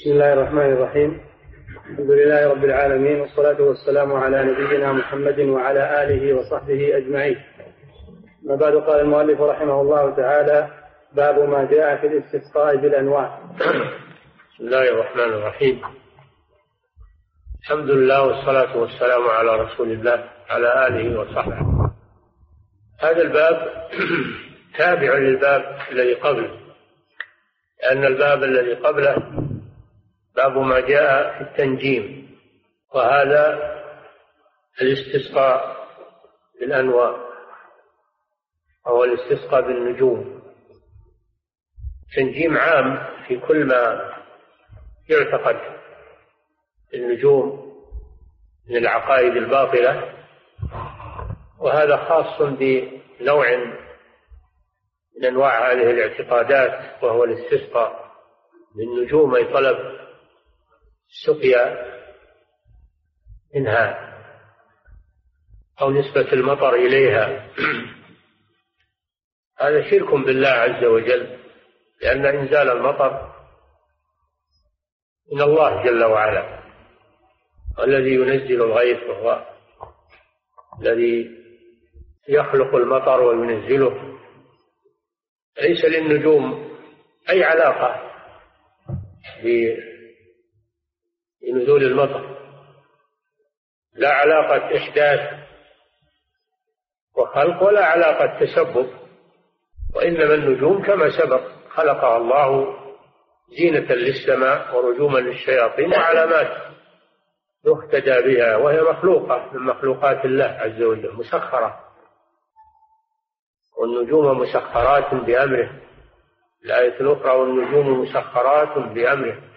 بسم الله الرحمن الرحيم. الحمد لله رب العالمين والصلاة والسلام على نبينا محمد وعلى آله وصحبه أجمعين. ما بعد قال المؤلف رحمه الله تعالى باب ما جاء في الاستسقاء بالأنواع. بسم الله الرحمن الرحيم. الحمد لله والصلاة والسلام على رسول الله على آله وصحبه. هذا الباب تابع للباب الذي قبله. لأن الباب الذي قبله باب ما جاء في التنجيم وهذا الاستسقاء بالأنواع أو الاستسقاء بالنجوم. تنجيم عام في كل ما يعتقد النجوم من العقائد الباطلة وهذا خاص بنوع من أنواع هذه الاعتقادات وهو الاستسقاء بالنجوم أي طلب السقيا منها أو نسبة المطر إليها. هذا شرك بالله عز وجل لأن إنزال المطر من الله جل وعلا. الذي ينزل الغيث وهو الذي يخلق المطر وينزله. ليس للنجوم أي علاقة بنزول المطر. لا علاقة إحداث وخلق ولا علاقة تسبب وإنما النجوم كما سبق خلقها الله زينة للسماء ورجوما للشياطين وعلامات يهتدى بها وهي مخلوقة من مخلوقات الله عز وجل مسخرة. والنجوم مسخرات بأمره. الآية الأخرى والنجوم مسخرات بأمره.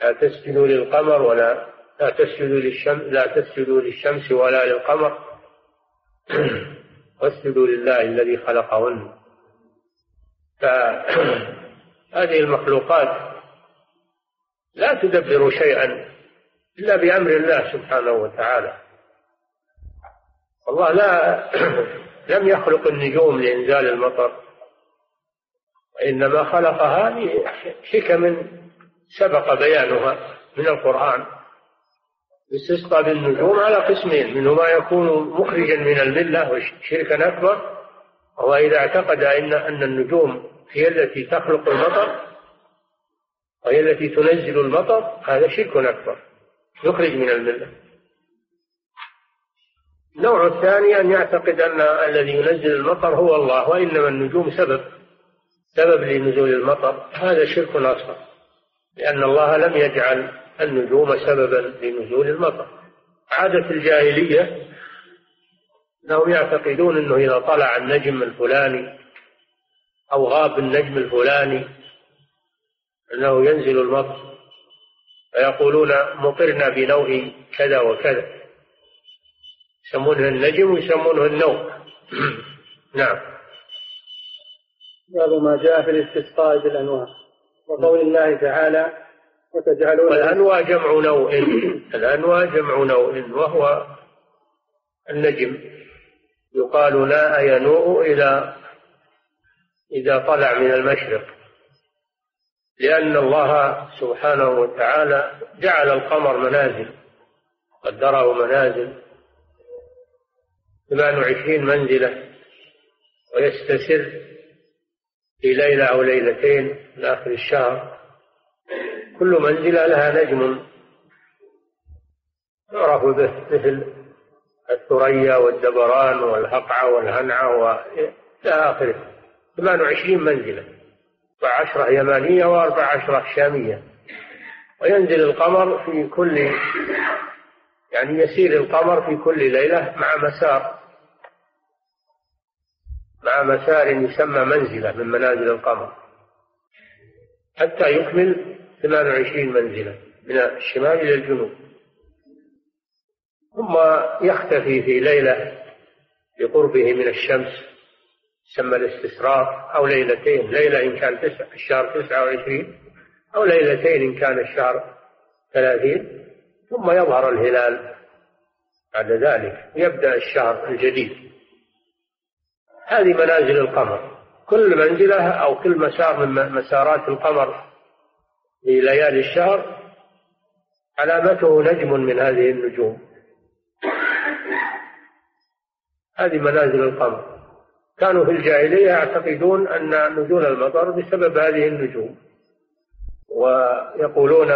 لا تسجدوا للقمر ولا لا تسجدوا للشمس لا تسجدوا للشمس ولا للقمر. واسجدوا لله الذي خلقهن. فهذه المخلوقات لا تدبر شيئا إلا بأمر الله سبحانه وتعالى. الله لا لم يخلق النجوم لإنزال المطر وإنما خلقها لحكم سبق بيانها من القرآن استسقى بالنجوم على قسمين منه ما يكون مخرجا من الملة وشركا أكبر وهو إذا اعتقد أن أن النجوم هي التي تخلق المطر وهي التي تنزل المطر هذا شرك أكبر يخرج من الملة. النوع الثاني أن يعتقد أن الذي ينزل المطر هو الله وإنما النجوم سبب سبب لنزول المطر هذا شرك أصغر. لأن الله لم يجعل النجوم سببا لنزول المطر. عادة الجاهلية أنهم يعتقدون أنه إذا طلع النجم الفلاني أو غاب النجم الفلاني أنه ينزل المطر فيقولون مطرنا بنوء كذا وكذا. يسمونه النجم ويسمونه النوء نعم. باب ما جاء في الاستسقاء بالانواع وقول الله تعالى وتجعلون والأنواع جمع نوء الأنواع جمع نوء وهو النجم. يقال ناء ينوء إذا إذا طلع من المشرق. لأن الله سبحانه وتعالى جعل القمر منازل قدره منازل 28 منزلة ويستسر في ليلة أو ليلتين من آخر الشهر كل منزلة لها نجم يعرف به مثل الثريا والدبران والهقعة والهنعة وإلى آخره. 28 منزلة وعشرة يمانية وأربع عشرة شامية. وينزل القمر في كل يعني يسير القمر في كل ليلة مع مسار. مع مسار يسمى منزلة من منازل القمر. حتى يكمل 28 منزلة من الشمال إلى الجنوب. ثم يختفي في ليلة بقربه من الشمس يسمى الاستسراف أو ليلتين ليلة إن كان تسع الشهر تسعة وعشرين أو ليلتين إن كان الشهر ثلاثين. ثم يظهر الهلال بعد ذلك يبدأ الشهر الجديد. هذه منازل القمر. كل منزلة أو كل مسار من مسارات القمر في ليالي الشهر علامته نجم من هذه النجوم. هذه منازل القمر. كانوا في الجاهلية يعتقدون أن نزول المطر بسبب هذه النجوم. ويقولون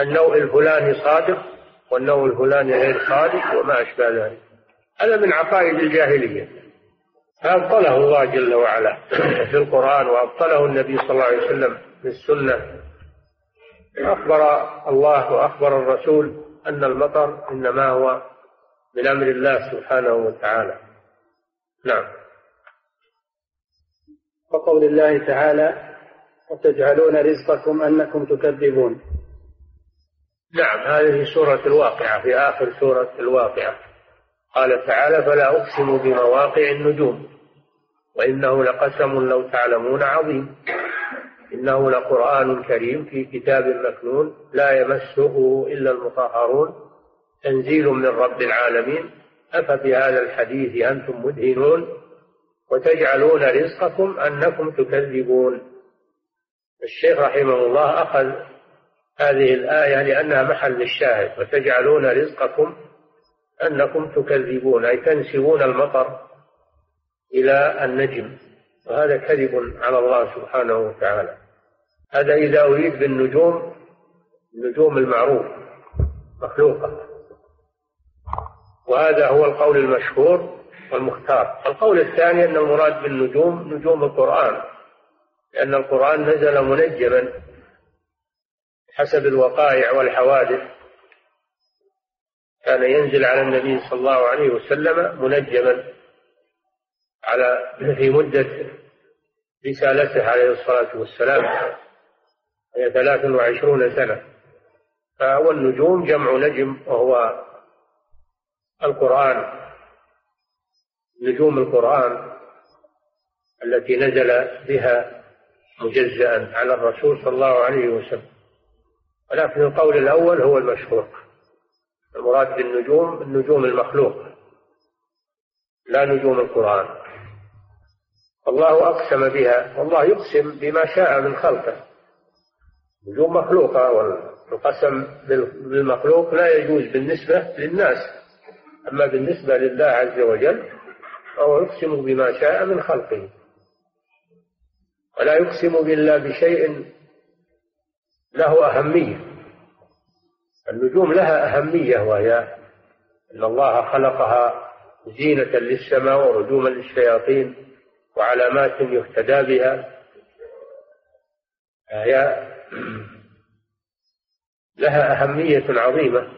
النوء الفلاني صادق والنوء الفلاني غير صادق وما أشبه ذلك. هذا من عقائد الجاهلية. فأبطله الله جل وعلا في القرآن وأبطله النبي صلى الله عليه وسلم في السنة. أخبر الله وأخبر الرسول أن المطر إنما هو من أمر الله سبحانه وتعالى. نعم. وقول الله تعالى وتجعلون رزقكم أنكم تكذبون. نعم هذه سورة الواقعة في آخر سورة الواقعة. قال تعالى فلا أقسم بمواقع النجوم وإنه لقسم لو تعلمون عظيم. إنه لقرآن كريم في كتاب مكنون لا يمسه إلا المطهرون. تنزيل من رب العالمين. أفبهذا الحديث أنتم مدهنون وتجعلون رزقكم أنكم تكذبون. الشيخ رحمه الله أخذ هذه الآية لأنها محل الشاهد وتجعلون رزقكم أنكم تكذبون أي تنسبون المطر إلى النجم وهذا كذب على الله سبحانه وتعالى. هذا إذا أريد بالنجوم النجوم المعروف مخلوقة. وهذا هو القول المشهور والمختار. القول الثاني أن المراد بالنجوم نجوم القرآن لأن القرآن نزل منجما حسب الوقائع والحوادث. كان ينزل على النبي صلى الله عليه وسلم منجما على في مدة رسالته عليه الصلاة والسلام هي ثلاث وعشرون سنة. والنجوم جمع نجم وهو القرآن نجوم القرآن التي نزل بها مجزأ على الرسول صلى الله عليه وسلم. ولكن القول الأول هو المشهور المراد بالنجوم النجوم المخلوق لا نجوم القرآن. الله أقسم بها والله يقسم بما شاء من خلقه. نجوم مخلوقة والقسم بالمخلوق لا يجوز بالنسبة للناس. أما بالنسبة لله عز وجل فهو يقسم بما شاء من خلقه. ولا يقسم بالله بشيء له أهمية. النجوم لها أهمية وهي أن الله خلقها زينة للسماء ورجوما للشياطين وعلامات يهتدى بها. هي لها أهمية عظيمة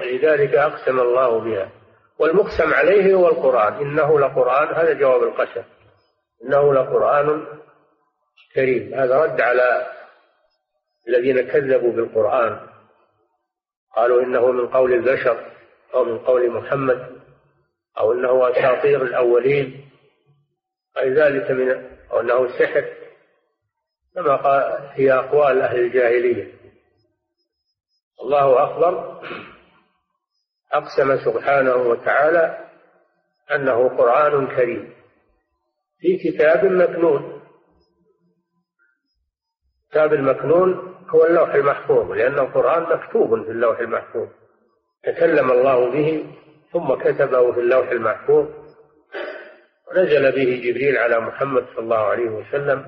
ولذلك أقسم الله بها. والمقسم عليه هو القرآن. إنه لقرآن هذا جواب القسم. إنه لقرآن كريم. هذا رد على الذين كذبوا بالقرآن. قالوا إنه من قول البشر أو من قول محمد أو إنه أساطير الأولين. أي ذلك من أو أنه سحر. كما قال هي أقوال أهل الجاهلية. الله أخبر أقسم سبحانه وتعالى أنه قرآن كريم. في كتاب مكنون. كتاب المكنون هو اللوح المحفوظ لأن القرآن مكتوب في اللوح المحفوظ. تكلم الله به ثم كتبه في اللوح المحفوظ. ونزل به جبريل على محمد صلى الله عليه وسلم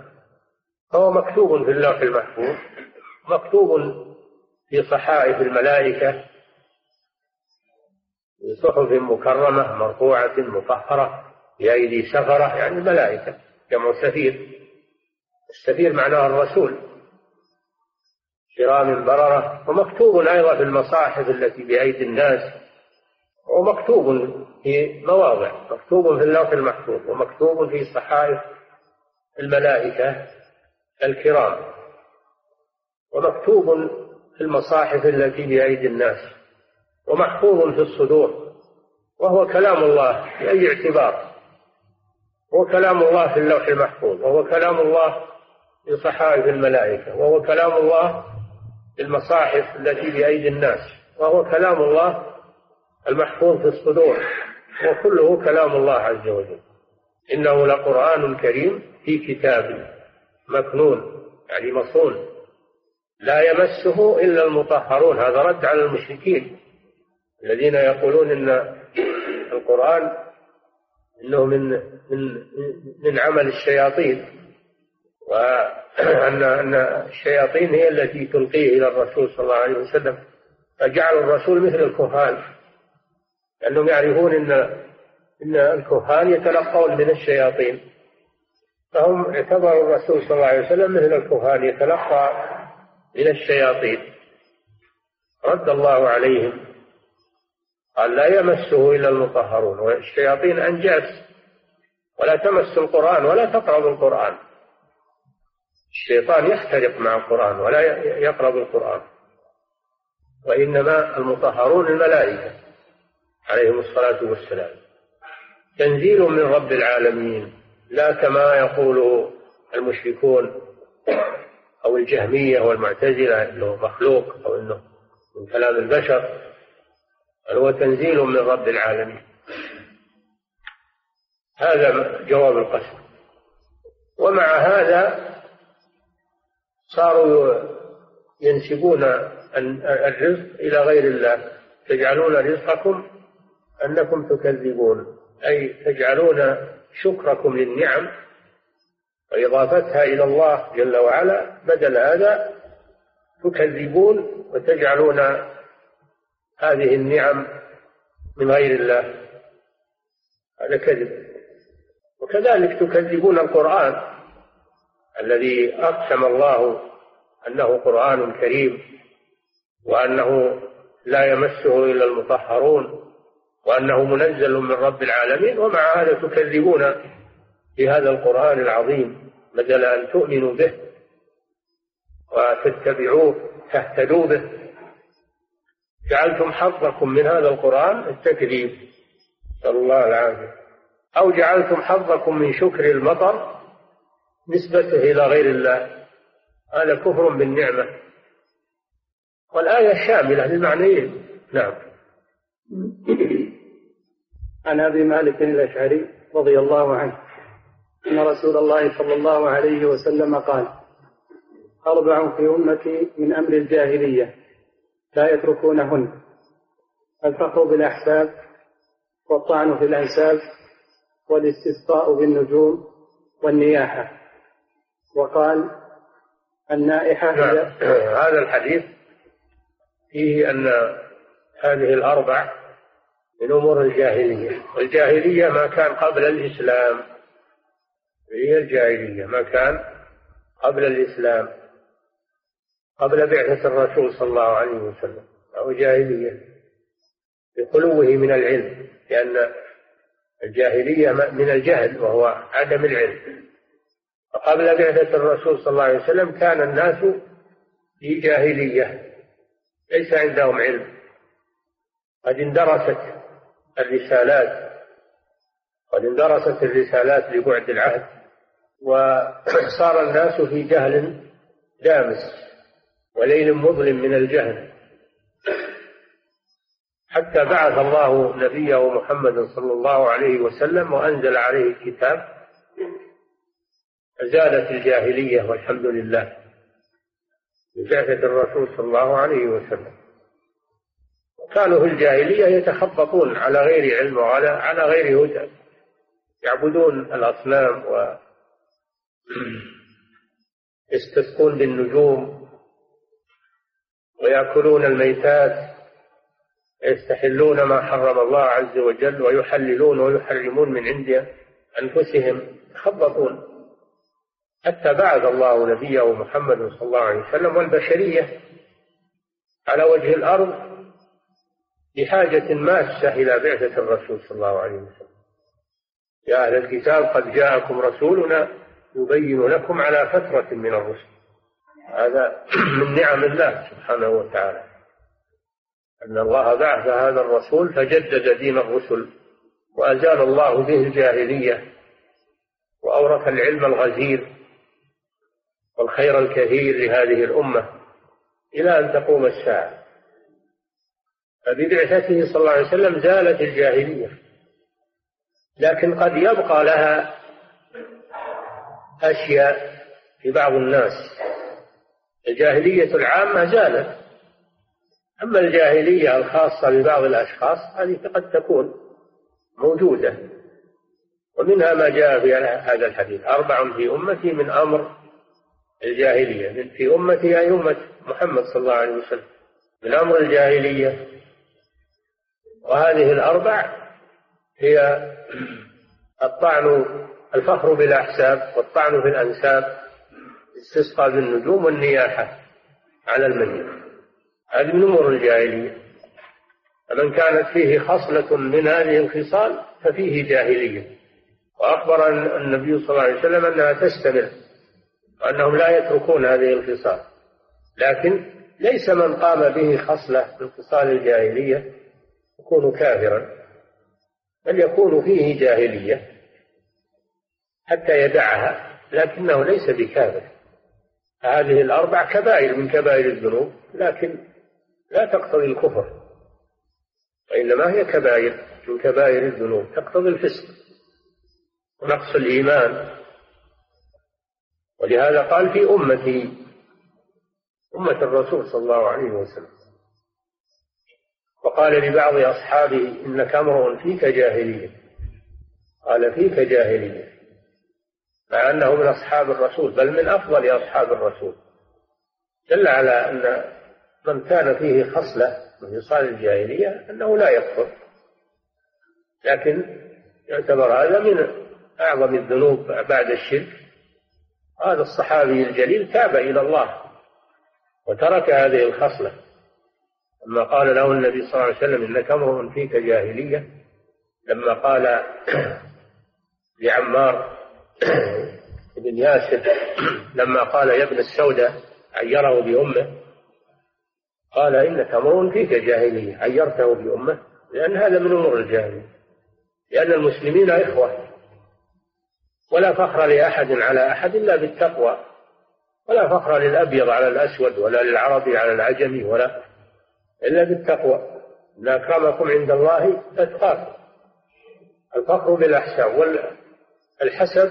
فهو مكتوب في اللوح المحفوظ مكتوب في صحائف الملائكة في صحف مكرمة مرفوعة مطهرة بأيدي سفرة يعني الملائكة جمع سفير. السفير معناه الرسول. كرام بررة ومكتوب أيضا في المصاحف التي بأيدي الناس ومكتوب في مواضع مكتوب في اللوح المحفوظ ومكتوب في صحائف الملائكة الكرام ومكتوب في المصاحف التي بأيدي الناس ومحفوظ في الصدور وهو كلام الله بأي اعتبار هو كلام الله في اللوح المحفوظ وهو كلام الله في صحائف الملائكة وهو كلام الله المصاحف التي بأيدي الناس وهو كلام الله المحفوظ في الصدور وكله كلام الله عز وجل. إنه لقرآن كريم في كتاب مكنون يعني مصون. لا يمسه إلا المطهرون هذا رد على المشركين الذين يقولون إن القرآن إنه من من من عمل الشياطين. وأن أن الشياطين هي التي تلقيه إلى الرسول صلى الله عليه وسلم. فجعلوا الرسول مثل الكهان. لأنهم يعرفون أن أن الكهان يتلقون من الشياطين. فهم اعتبروا الرسول صلى الله عليه وسلم مثل الكهان يتلقى من الشياطين. رد الله عليهم. قال لا يمسه إلا المطهرون والشياطين أنجاس ولا تمس القرآن ولا تقرب القرآن. الشيطان يختلق مع القرآن ولا يقرب القرآن وإنما المطهرون الملائكة عليهم الصلاة والسلام. تنزيل من رب العالمين لا كما يقول المشركون أو الجهمية والمعتزلة أنه مخلوق أو أنه من كلام البشر. بل هو تنزيل من رب العالمين. هذا جواب القسم. ومع هذا صاروا ينسبون الرزق إلى غير الله. تجعلون رزقكم أنكم تكذبون. أي تجعلون شكركم للنعم. وإضافتها إلى الله جل وعلا. بدل هذا تكذبون وتجعلون هذه النعم من غير الله. هذا كذب. وكذلك تكذبون القرآن. الذي أقسم الله أنه قرآن كريم وأنه لا يمسه إلا المطهرون وأنه منزل من رب العالمين ومع هذا تكذبون بهذا القرآن العظيم بدل أن تؤمنوا به وتتبعوه تهتدوا به. جعلتم حظكم من هذا القرآن التكذيب. نسأل الله العافية. أو جعلتم حظكم من شكر المطر نسبته إلى غير الله هذا كفر بالنعمة. والآية شاملة للمعنيين. نعم. عن أبي مالك الأشعري رضي الله عنه أن رسول الله صلى الله عليه وسلم قال أربع في أمتي من أمر الجاهلية لا يتركونهن. الفخر بالأحساب والطعن في الأنساب والاستسقاء بالنجوم والنياحة. وقال النائحة نعم. هذا الحديث فيه أن هذه الأربع من أمور الجاهلية. والجاهلية ما كان قبل الإسلام. هي الجاهلية. ما كان قبل الإسلام. قبل بعثة الرسول صلى الله عليه وسلم. أو جاهلية. بخلوه من العلم. لأن الجاهلية من الجهل وهو عدم العلم. فقبل بعثة الرسول صلى الله عليه وسلم كان الناس في جاهلية ليس عندهم علم. قد اندرست الرسالات قد اندرست الرسالات لبعد العهد وصار الناس في جهل دامس وليل مظلم من الجهل. حتى بعث الله نبيه محمد صلى الله عليه وسلم وأنزل عليه الكتاب أزالت الجاهلية والحمد لله ببعثة الرسول صلى الله عليه وسلم. كانوا في الجاهلية يتخبطون على غير علم وعلى على غير هدى يعبدون الأصنام و يستسقون بالنجوم ويأكلون الميتات يستحلون ما حرم الله عز وجل ويحللون ويحرمون من عند أنفسهم يتخبطون. حتى بعث الله نبيه محمد صلى الله عليه وسلم والبشرية على وجه الأرض بحاجة ماسة إلى بعثة الرسول صلى الله عليه وسلم. يا أهل الكتاب قد جاءكم رسولنا يبين لكم على فترة من الرسل. هذا من نعم الله سبحانه وتعالى. أن الله بعث هذا الرسول فجدد دين الرسل وأزال الله به الجاهلية وأورث العلم الغزير والخير الكثير لهذه الأمة إلى أن تقوم الساعة. فببعثته صلى الله عليه وسلم زالت الجاهلية لكن قد يبقى لها أشياء في بعض الناس. الجاهلية العامة زالت أما الجاهلية الخاصة ببعض الأشخاص هذه قد تكون موجودة ومنها ما جاء في هذا الحديث أربع في أمتي من أمر الجاهلية في أمتي أي أمة محمد صلى الله عليه وسلم من أمر الجاهلية. وهذه الأربع هي الطعن الفخر بالأحساب والطعن في الأنساب استسقى بالنجوم والنياحة على الميت هذه من أمور الجاهلية. فمن كانت فيه خصلة من هذه الخصال ففيه جاهلية. وأخبر النبي صلى الله عليه وسلم أنها تستمر. وأنهم لا يتركون هذه الخصال. لكن ليس من قام به خصلة من خصال الجاهلية يكون كافرا بل يكون فيه جاهلية حتى يدعها لكنه ليس بكافر. هذه الأربع كبائر من كبائر الذنوب لكن لا تقتضي الكفر وإنما هي كبائر من كبائر الذنوب. تقتضي الفسق ونقص الإيمان ولهذا قال في أمتي أمة الرسول صلى الله عليه وسلم. وقال لبعض أصحابه إنك امرؤ فيك جاهلية. قال فيك جاهلية. مع أنه من أصحاب الرسول بل من أفضل أصحاب الرسول. دل على أن من كان فيه خصلة من خصال الجاهلية أنه لا يكفر. لكن يعتبر هذا من أعظم الذنوب بعد الشرك. هذا الصحابي الجليل تاب إلى الله وترك هذه الخصلة. لما قال له النبي صلى الله عليه وسلم إنك امرؤ فيك جاهلية لما قال لعمار بن ياسر لما قال يا ابن السوداء عيره بأمه قال إنك امرؤ فيك جاهلية عيرته بأمه لأن هذا من أمور الجاهلية لأن المسلمين إخوة. ولا فخر لأحد على أحد إلا بالتقوى. ولا فخر للأبيض على الأسود ولا للعربي على العجمي ولا إلا بالتقوى. إن أكرمكم عند الله أتقاكم. الفخر بالأحساب والحسب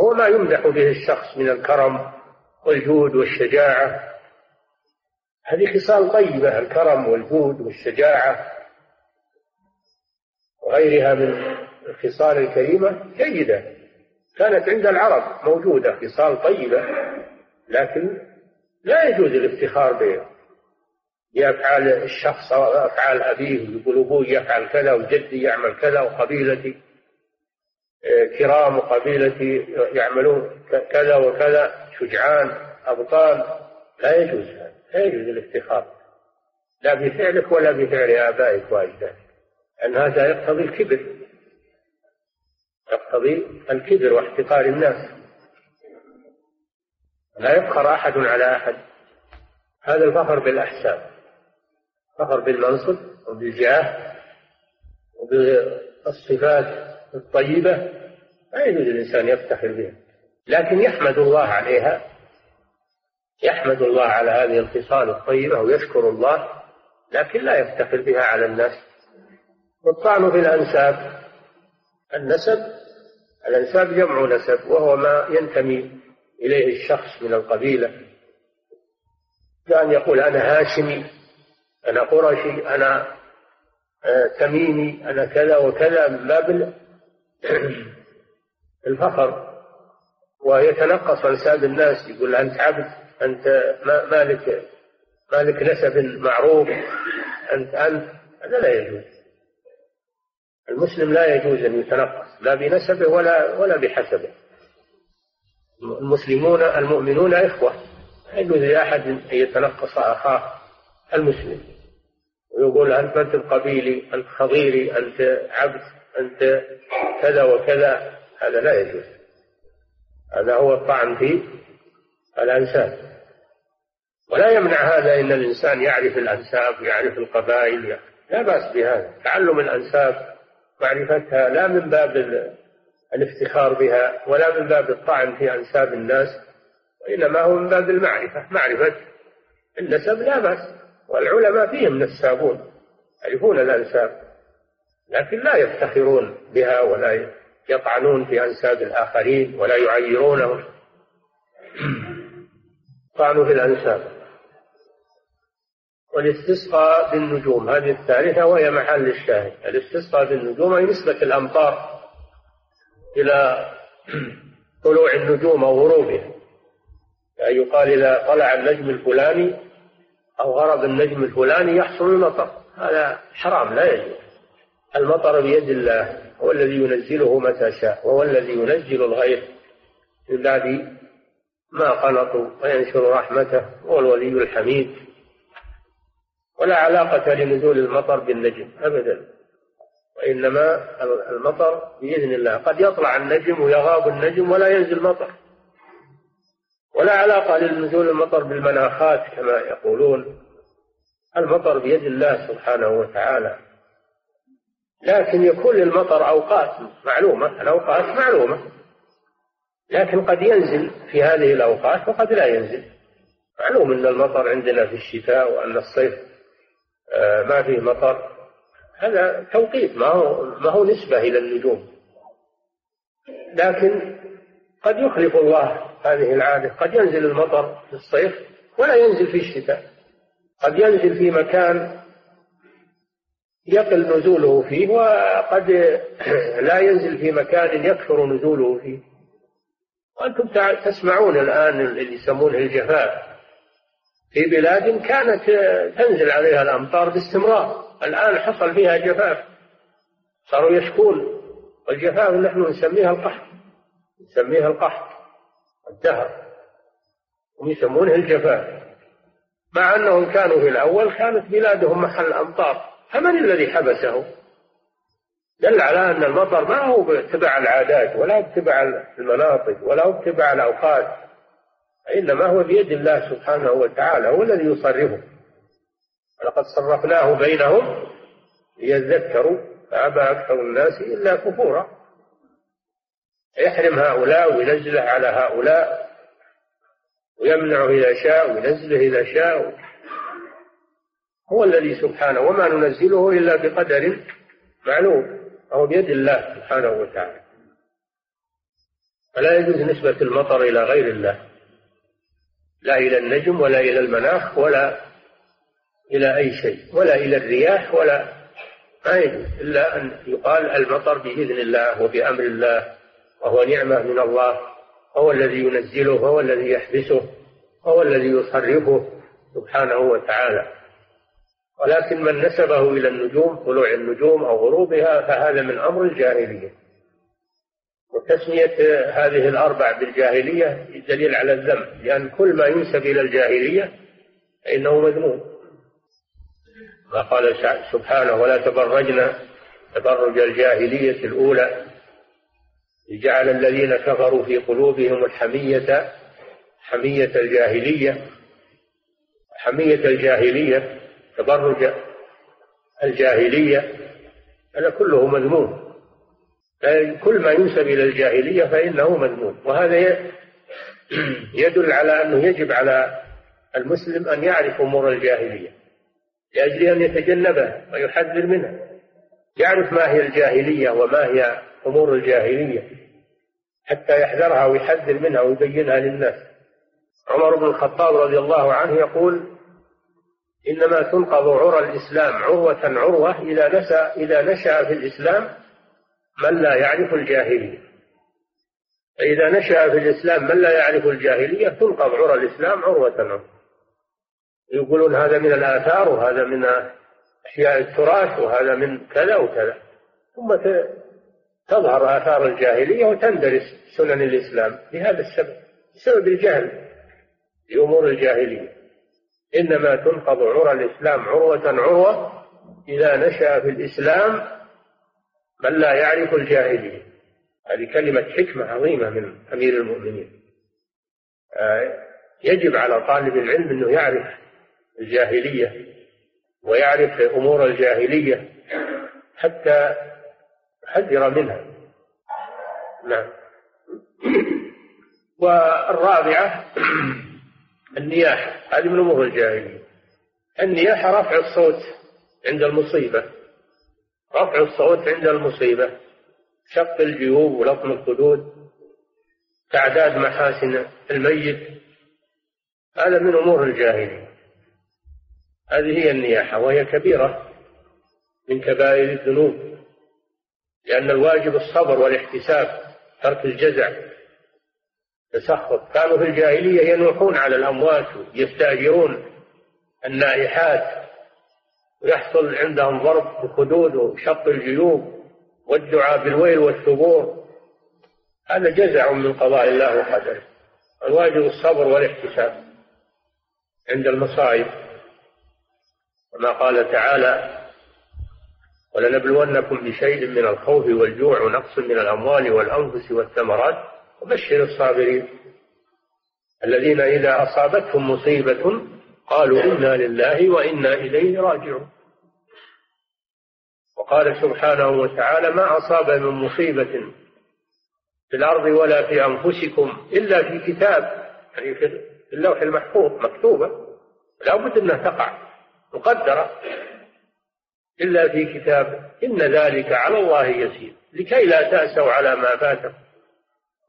هو ما يمدح به الشخص من الكرم والجود والشجاعة. هذه خصال طيبة الكرم والجود والشجاعة. وغيرها من الخصال الكريمة جيدة. كانت عند العرب موجودة خصال طيبة لكن لا يجوز الافتخار بها. بأفعال الشخص أو أفعال أبيه يقول أبوي يفعل كذا وجدي يعمل كذا وقبيلتي آه، كرام وقبيلتي يعملون كذا وكذا شجعان أبطال. لا يجوز لا يجوز الافتخار. لا بفعلك ولا بفعل آبائك وأجدادك أن هذا يقتضي الكبر. يقتضي الكبر واحتقار الناس. لا يفخر أحد على أحد. هذا الفخر بالأحساب. فخر بالمنصب وبالجاه وبالصفات الطيبة لا يجوز الإنسان يفتخر بها. لكن يحمد الله عليها يحمد الله على هذه الخصال الطيبة ويشكر الله لكن لا يفتخر بها على الناس. والطعن في الأنساب النسب الأنساب جمع نسب وهو ما ينتمي إليه الشخص من القبيلة. كأن يقول أنا هاشمي أنا قرشي أنا آه، تميمي أنا كذا وكذا من باب الفخر. ويتنقص أنساب الناس يقول أنت عبد أنت مالك مالك نسب معروف أنت أنت هذا لا يجوز. المسلم لا يجوز أن يتنقص لا بنسبه ولا ولا بحسبه. المسلمون المؤمنون إخوة لا يجوز لأحد أن يتنقص أخاه المسلم. ويقول أنت أنت القبيلي أنت خضيري أنت عبد أنت كذا وكذا هذا لا يجوز. هذا هو الطعن في الأنساب. ولا يمنع هذا أن الإنسان يعرف الأنساب ويعرف القبائل لا بأس بهذا. تعلم الأنساب معرفتها لا من باب الافتخار بها ولا من باب الطعن في أنساب الناس وإنما هو من باب المعرفة. معرفة النسب لا بأس والعلماء فيهم نسابون يعرفون الأنساب لكن لا يفتخرون بها ولا يطعنون في أنساب الآخرين ولا يعيرونهم. طعن في الأنساب. والاستسقاء بالنجوم هذه الثالثة وهي محل الشاهد. الاستسقاء بالنجوم أي نسبة الأمطار إلى طلوع النجوم أو غروبها. يعني يقال إذا طلع النجم الفلاني أو غرب النجم الفلاني يحصل المطر. هذا حرام لا يجوز. المطر بيد الله هو الذي ينزله متى شاء وهو الذي ينزل الغيث من بعد ما قنطوا وينشر رحمته هو الولي الحميد. ولا علاقة لنزول المطر بالنجم أبدا. وإنما المطر بإذن الله. قد يطلع النجم ويغاب النجم ولا ينزل مطر. ولا علاقة لنزول المطر بالمناخات كما يقولون. المطر بيد الله سبحانه وتعالى. لكن يكون للمطر أوقات معلومة الأوقات معلومة. لكن قد ينزل في هذه الأوقات وقد لا ينزل. معلوم أن المطر عندنا في الشتاء وأن الصيف ما فيه مطر. هذا توقيت ما هو ما هو نسبة إلى النجوم. لكن قد يخلف الله هذه العادة. قد ينزل المطر في الصيف ولا ينزل في الشتاء. قد ينزل في مكان يقل نزوله فيه وقد لا ينزل في مكان يكثر نزوله فيه. وأنتم تسمعون الآن اللي يسمونه الجفاف. في بلاد كانت تنزل عليها الأمطار باستمرار. الآن حصل فيها جفاف. صاروا يشكون. والجفاف نحن نسميها القحط. نسميها القحط. الدهر. هم يسمونه الجفاف. مع أنهم كانوا في الأول كانت بلادهم محل أمطار فمن الذي حبسه؟ دل على أن المطر ما هو باتباع العادات ولا باتباع المناطق ولا باتباع الأوقات. إنما هو بيد الله سبحانه وتعالى هو الذي يصرفه. ولقد صرفناه بينهم ليذكروا فأبى أكثر الناس إلا كفورا. يحرم هؤلاء وينزله على هؤلاء ويمنعه إذا شاء وينزله إذا شاء. هو الذي سبحانه وما ننزله إلا بقدر معلوم أو بيد الله سبحانه وتعالى. فلا يجوز نسبة المطر إلى غير الله. لا إلى النجم ولا إلى المناخ ولا إلى أي شيء ولا إلى الرياح ولا ما إلا أن يقال المطر بإذن الله وبأمر الله وهو نعمة من الله هو الذي ينزله هو الذي يحبسه هو الذي يصرفه سبحانه وتعالى. ولكن من نسبه إلى النجوم طلوع النجوم أو غروبها فهذا من أمر الجاهلية. وتسمية هذه الأربع بالجاهلية دليل على الذنب لأن كل ما ينسب إلى الجاهلية فإنه مذموم. ما قال سبحانه ولا تبرجن تبرج الجاهلية الأولى. جعل الذين كفروا في قلوبهم الحمية حمية الجاهلية حمية الجاهلية تبرج الجاهلية هذا كله مذموم. كل ما ينسب إلى الجاهلية فإنه مذموم. وهذا يدل على أنه يجب على المسلم أن يعرف أمور الجاهلية لأجل أن يتجنبها ويحذر منها يعرف ما هي الجاهلية وما هي أمور الجاهلية حتى يحذرها ويحذر منها ويبينها للناس. عمر بن الخطاب رضي الله عنه يقول إنما تنقض عرى الإسلام عروة عروة إذا نشأ إذا نشأ في الإسلام من لا يعرف الجاهلية. فإذا نشأ في الإسلام من لا يعرف الجاهلية تنقض عرى الإسلام عروة. عروة يقولون هذا من الآثار وهذا من أشياء التراث وهذا من كذا وكذا. ثم تظهر آثار الجاهلية وتندرس سنن الإسلام. لهذا السبب بسبب الجهل بأمور الجاهلية. إنما تنقض عرى الإسلام عروة عروة إذا نشأ في الإسلام من لا يعرف الجاهلية. هذه كلمة حكمة عظيمة من أمير المؤمنين. آه، يجب على طالب العلم أنه يعرف الجاهلية ويعرف أمور الجاهلية حتى يحذر منها. نعم. والرابعة النياحة. هذه من أمور الجاهلية. النياحة رفع الصوت عند المصيبة. رفع الصوت عند المصيبة شق الجيوب ولطم الخدود تعداد محاسن الميت هذا من أمور الجاهلية. هذه هي النياحة وهي كبيرة من كبائر الذنوب لأن الواجب الصبر والاحتساب ترك الجزع تسخط كانوا في الجاهلية ينوحون على الأموات يستأجرون النائحات. ويحصل عندهم ضرب بالخدود وشق الجيوب والدعاء بالويل والثبور. هذا جزع من قضاء الله وقدره. الواجب الصبر والاحتساب عند المصائب. كما قال تعالى ولنبلونكم بشيء من الخوف والجوع ونقص من الأموال والأنفس والثمرات وبشر الصابرين. الذين إذا أصابتهم مصيبة قالوا إنا لله وإنا إليه راجعون. وقال سبحانه وتعالى ما أصاب من مصيبة في الأرض ولا في أنفسكم إلا في كتاب. يعني في اللوح المحفوظ مكتوبة. لا بد أنها تقع مقدرة. إلا في كتاب. إن ذلك على الله يسير. لكي لا تأسوا على ما فاتكم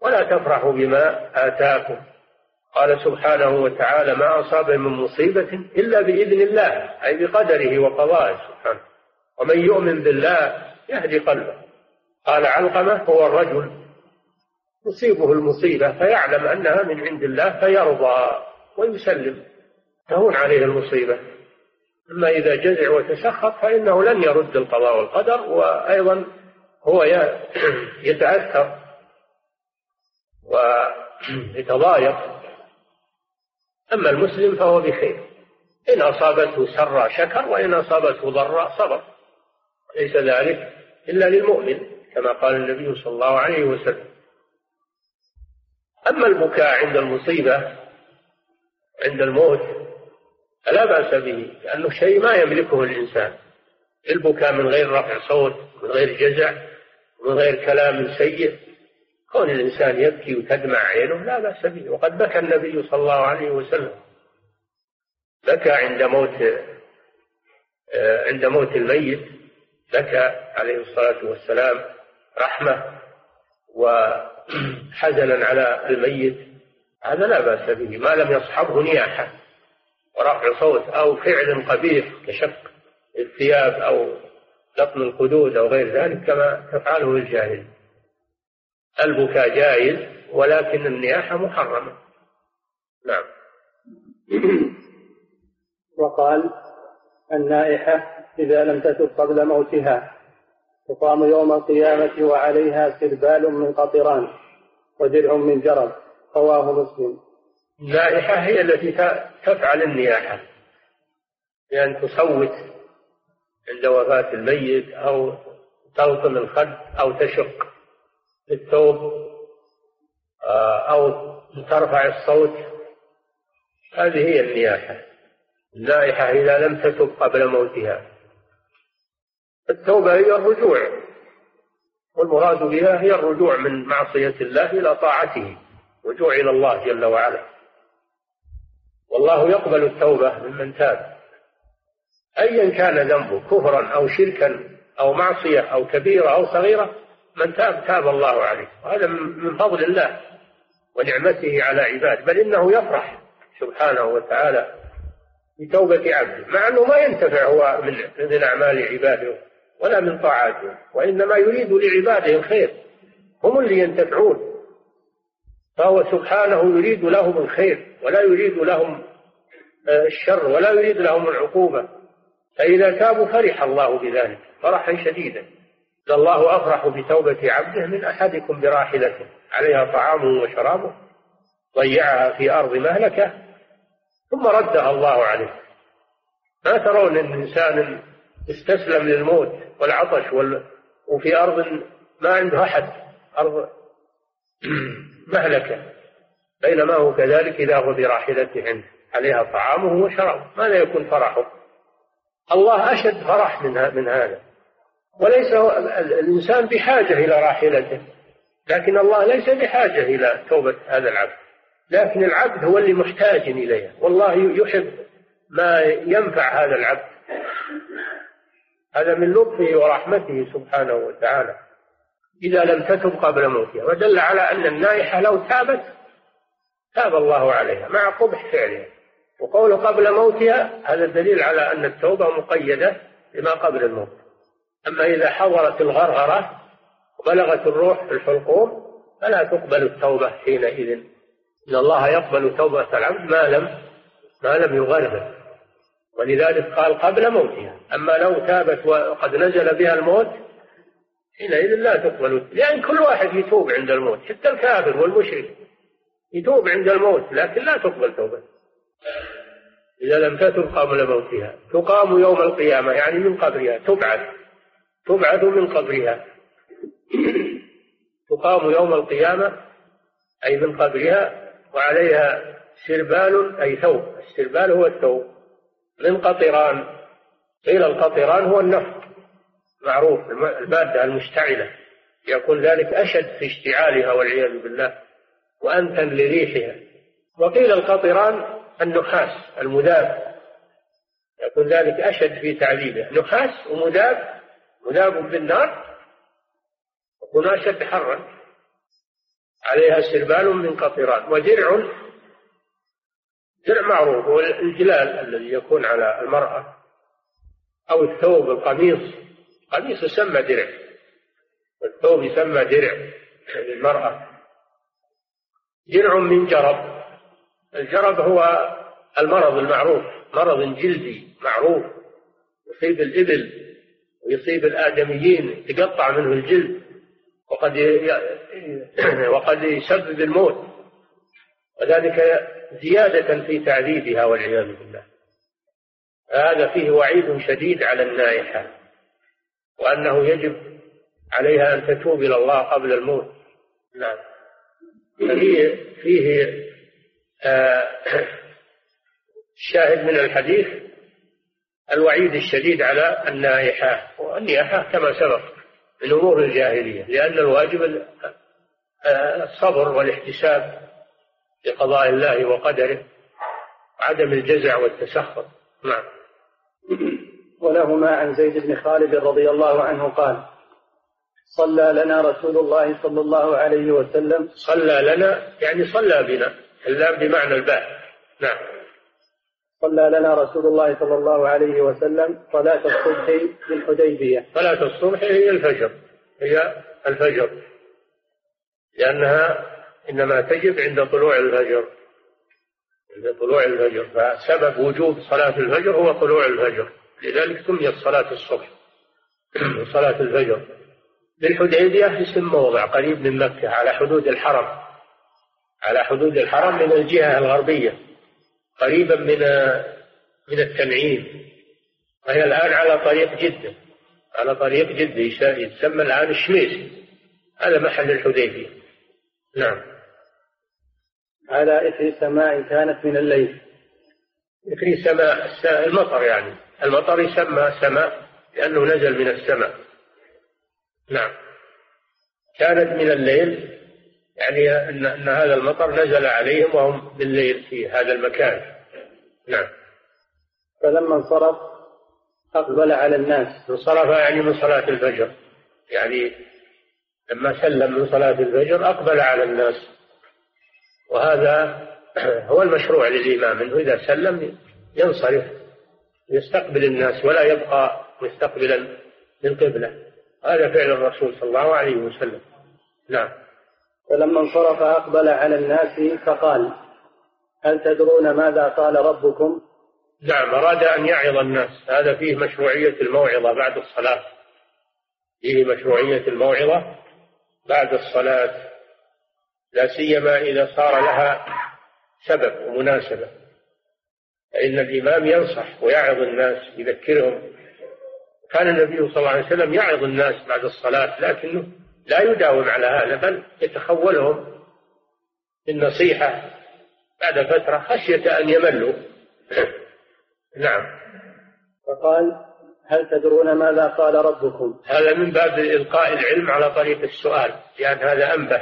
ولا تفرحوا بما آتاكم. قال سبحانه وتعالى ما أصاب من مصيبة إلا بإذن الله أي بقدره وقضائه سبحانه. ومن يؤمن بالله يهدي قلبه. قال علقمة هو الرجل تصيبه المصيبة فيعلم أنها من عند الله فيرضى ويسلم. تهون عليه المصيبة. أما إذا جزع وتسخط فإنه لن يرد القضاء والقدر وأيضا هو يتأثر ويتضايق أما المسلم فهو بخير. إن أصابته سراء شكر وإن أصابته ضراء صبر. ليس ذلك إلا للمؤمن كما قال النبي صلى الله عليه وسلم. أما البكاء عند المصيبة عند الموت فلا بأس به لأنه شيء ما يملكه الإنسان. البكاء من غير رفع صوت من غير جزع من غير كلام سيء كون الإنسان يبكي وتدمع عينه لا بأس به. وقد بكى النبي صلى الله عليه وسلم. بكى عند موت آه، عند موت الميت. بكى عليه الصلاة والسلام رحمة وحزنا على الميت. هذا لا بأس به. ما لم يصحبه نياحة ورفع صوت أو فعل قبيح كشق الثياب أو لطم الخدود أو غير ذلك كما تفعله الجاهل البكاء جائز ولكن النياحة محرمة. نعم. وقال النائحة إذا لم تتب قبل موتها تقام يوم القيامة وعليها سربال من قطران ودرع من جرب. رواه مسلم. النائحة هي التي تفعل النياحة بأن تصوت عند وفاة الميت أو تلطم الخد أو تشق. الثوب آه، أو ترفع الصوت. هذه هي النياحة. النائحة إذا لم تتب قبل موتها. التوبة هي الرجوع والمراد بها هي الرجوع من معصية الله إلى طاعته رجوع إلى الله جل وعلا. والله يقبل التوبة ممن تاب. أيا كان ذنبه كفرا أو شركا أو معصية أو كبيرة أو صغيرة من تاب تاب الله عليه. وهذا من فضل الله ونعمته على عباده بل إنه يفرح سبحانه وتعالى بتوبة عبده مع أنه ما ينتفع هو من من أعمال عباده ولا من طاعاتهم وإنما يريد لعباده الخير. هم اللي ينتفعون. فهو سبحانه يريد لهم الخير ولا يريد لهم آه، الشر ولا يريد لهم العقوبة. فإذا تابوا فرح الله بذلك فرحا شديدا. الله أفرح بتوبة عبده من أحدكم براحلته عليها طعامه وشرابه ضيعها في أرض مهلكة ثم ردها الله عليه. ما ترون أن إنسان استسلم للموت والعطش وال... وفي أرض ما عنده أحد أرض مهلكة. بينما هو كذلك إذا هو براحلته عنده عليها طعامه وشرابه. ماذا يكون فرحه؟ الله أشد فرح من, من هذا. وليس الإنسان بحاجة إلى راحلته. لكن الله ليس بحاجة إلى توبة هذا العبد. لكن العبد هو اللي محتاج إليها. والله يحب ما ينفع هذا العبد. هذا من لطفه ورحمته سبحانه وتعالى. إذا لم تتب قبل موتها. ودل على أن النائحة لو تابت تاب الله عليها مع قبح فعلها. وقوله قبل موتها هذا دليل على أن التوبة مقيدة بما قبل الموت. أما إذا حضرت الغرغرة وبلغت الروح في الحلقوم فلا تقبل التوبة حينئذ. إن الله يقبل توبة العبد ما لم ما لم يغرغر. ولذلك قال قبل موتها. أما لو تابت وقد نزل بها الموت حينئذ لا تقبل. لأن كل واحد يتوب عند الموت حتى الكافر والمشرك يتوب عند الموت لكن لا تقبل توبة. إذا لم تتب قبل موتها تقام يوم القيامة يعني من قبرها تبعث. تبعث من قبرها. تقام يوم القيامة أي من قبرها وعليها سربال أي ثوب. السربال هو الثوب. من قطران. قيل القطران هو النفط. معروف المادة المشتعلة. يكون ذلك أشد في اشتعالها والعياذ بالله وأنتن لريحها. وقيل القطران النحاس المذاب. يكون ذلك أشد في تعذيبه. نحاس ومذاب مذاب بالنار يكون أشد حرا. عليها سربال من قطران ودرع درع معروف هو الجلال الذي يكون على المرأة أو الثوب القميص. قميص يسمى درع والثوب يسمى درع للمرأة. درع من جرب الجرب هو المرض المعروف مرض جلدي معروف يصيب الإبل. ويصيب الآدميين تقطع منه الجلد وقد وقد يسبب الموت. وذلك زيادة في تعذيبها والعياذ بالله. هذا فيه وعيد شديد على النائحة وأنه يجب عليها أن تتوب إلى الله قبل الموت. نعم. فيه فيه آه الشاهد من الحديث الوعيد الشديد على النائحة والنياحة كما سبق من أمور الجاهلية لأن الواجب آه، الصبر والاحتساب لقضاء الله وقدره وعدم الجزع والتسخط. نعم. ولهما عن زيد بن خالد رضي الله عنه قال صلى لنا رسول الله صلى الله عليه وسلم. صلى لنا يعني صلى بنا اللام بمعنى الباء. نعم. صلى لنا رسول الله صلى الله عليه وسلم صلاة الصبح بالحديبية صلاة الصبح هي الفجر هي الفجر. لأنها إنما تجب عند طلوع الفجر عند طلوع الفجر. فسبب وجوب صلاة الفجر هو طلوع الفجر. لذلك سميت صلاة الصبح صلاة الفجر. بالحديبية اسم موضع قريب من مكة على حدود الحرم على حدود الحرم من الجهة الغربية. قريبا من من التنعيم. وهي الآن على طريق جدة. على طريق جدة يسمى الآن الشميس هذا محل الحديبية. نعم. على إثر سماء كانت من الليل. إثر سماء المطر يعني. المطر يسمى سماء لأنه نزل من السماء. نعم. كانت من الليل. يعني أن, أن هذا المطر نزل عليهم وهم بالليل في هذا المكان. نعم. فلما انصرف أقبل على الناس. انصرف يعني من صلاة الفجر. يعني لما سلم من صلاة الفجر أقبل على الناس. وهذا هو المشروع للإمام أنه إذا سلم ينصرف يستقبل الناس ولا يبقى مستقبلا للقبلة هذا فعل الرسول صلى الله عليه وسلم. نعم. فلما انصرف أقبل على الناس فقال هل تدرون ماذا قال ربكم؟ نعم أراد أن يعظ الناس. هذا فيه مشروعية الموعظة بعد الصلاة. فيه مشروعية الموعظة بعد الصلاة. لا سيما إذا صار لها سبب ومناسبة. فإن الإمام ينصح ويعظ الناس يذكرهم. كان النبي صلى الله عليه وسلم يعظ الناس بعد الصلاة لكنه لا يداوم على هذا بل يتخولهم بالنصيحة بعد فترة خشية أن يملوا. نعم. فقال هل تدرون ماذا قال ربكم؟ هذا من باب إلقاء العلم على طريق السؤال لأن هذا أنبه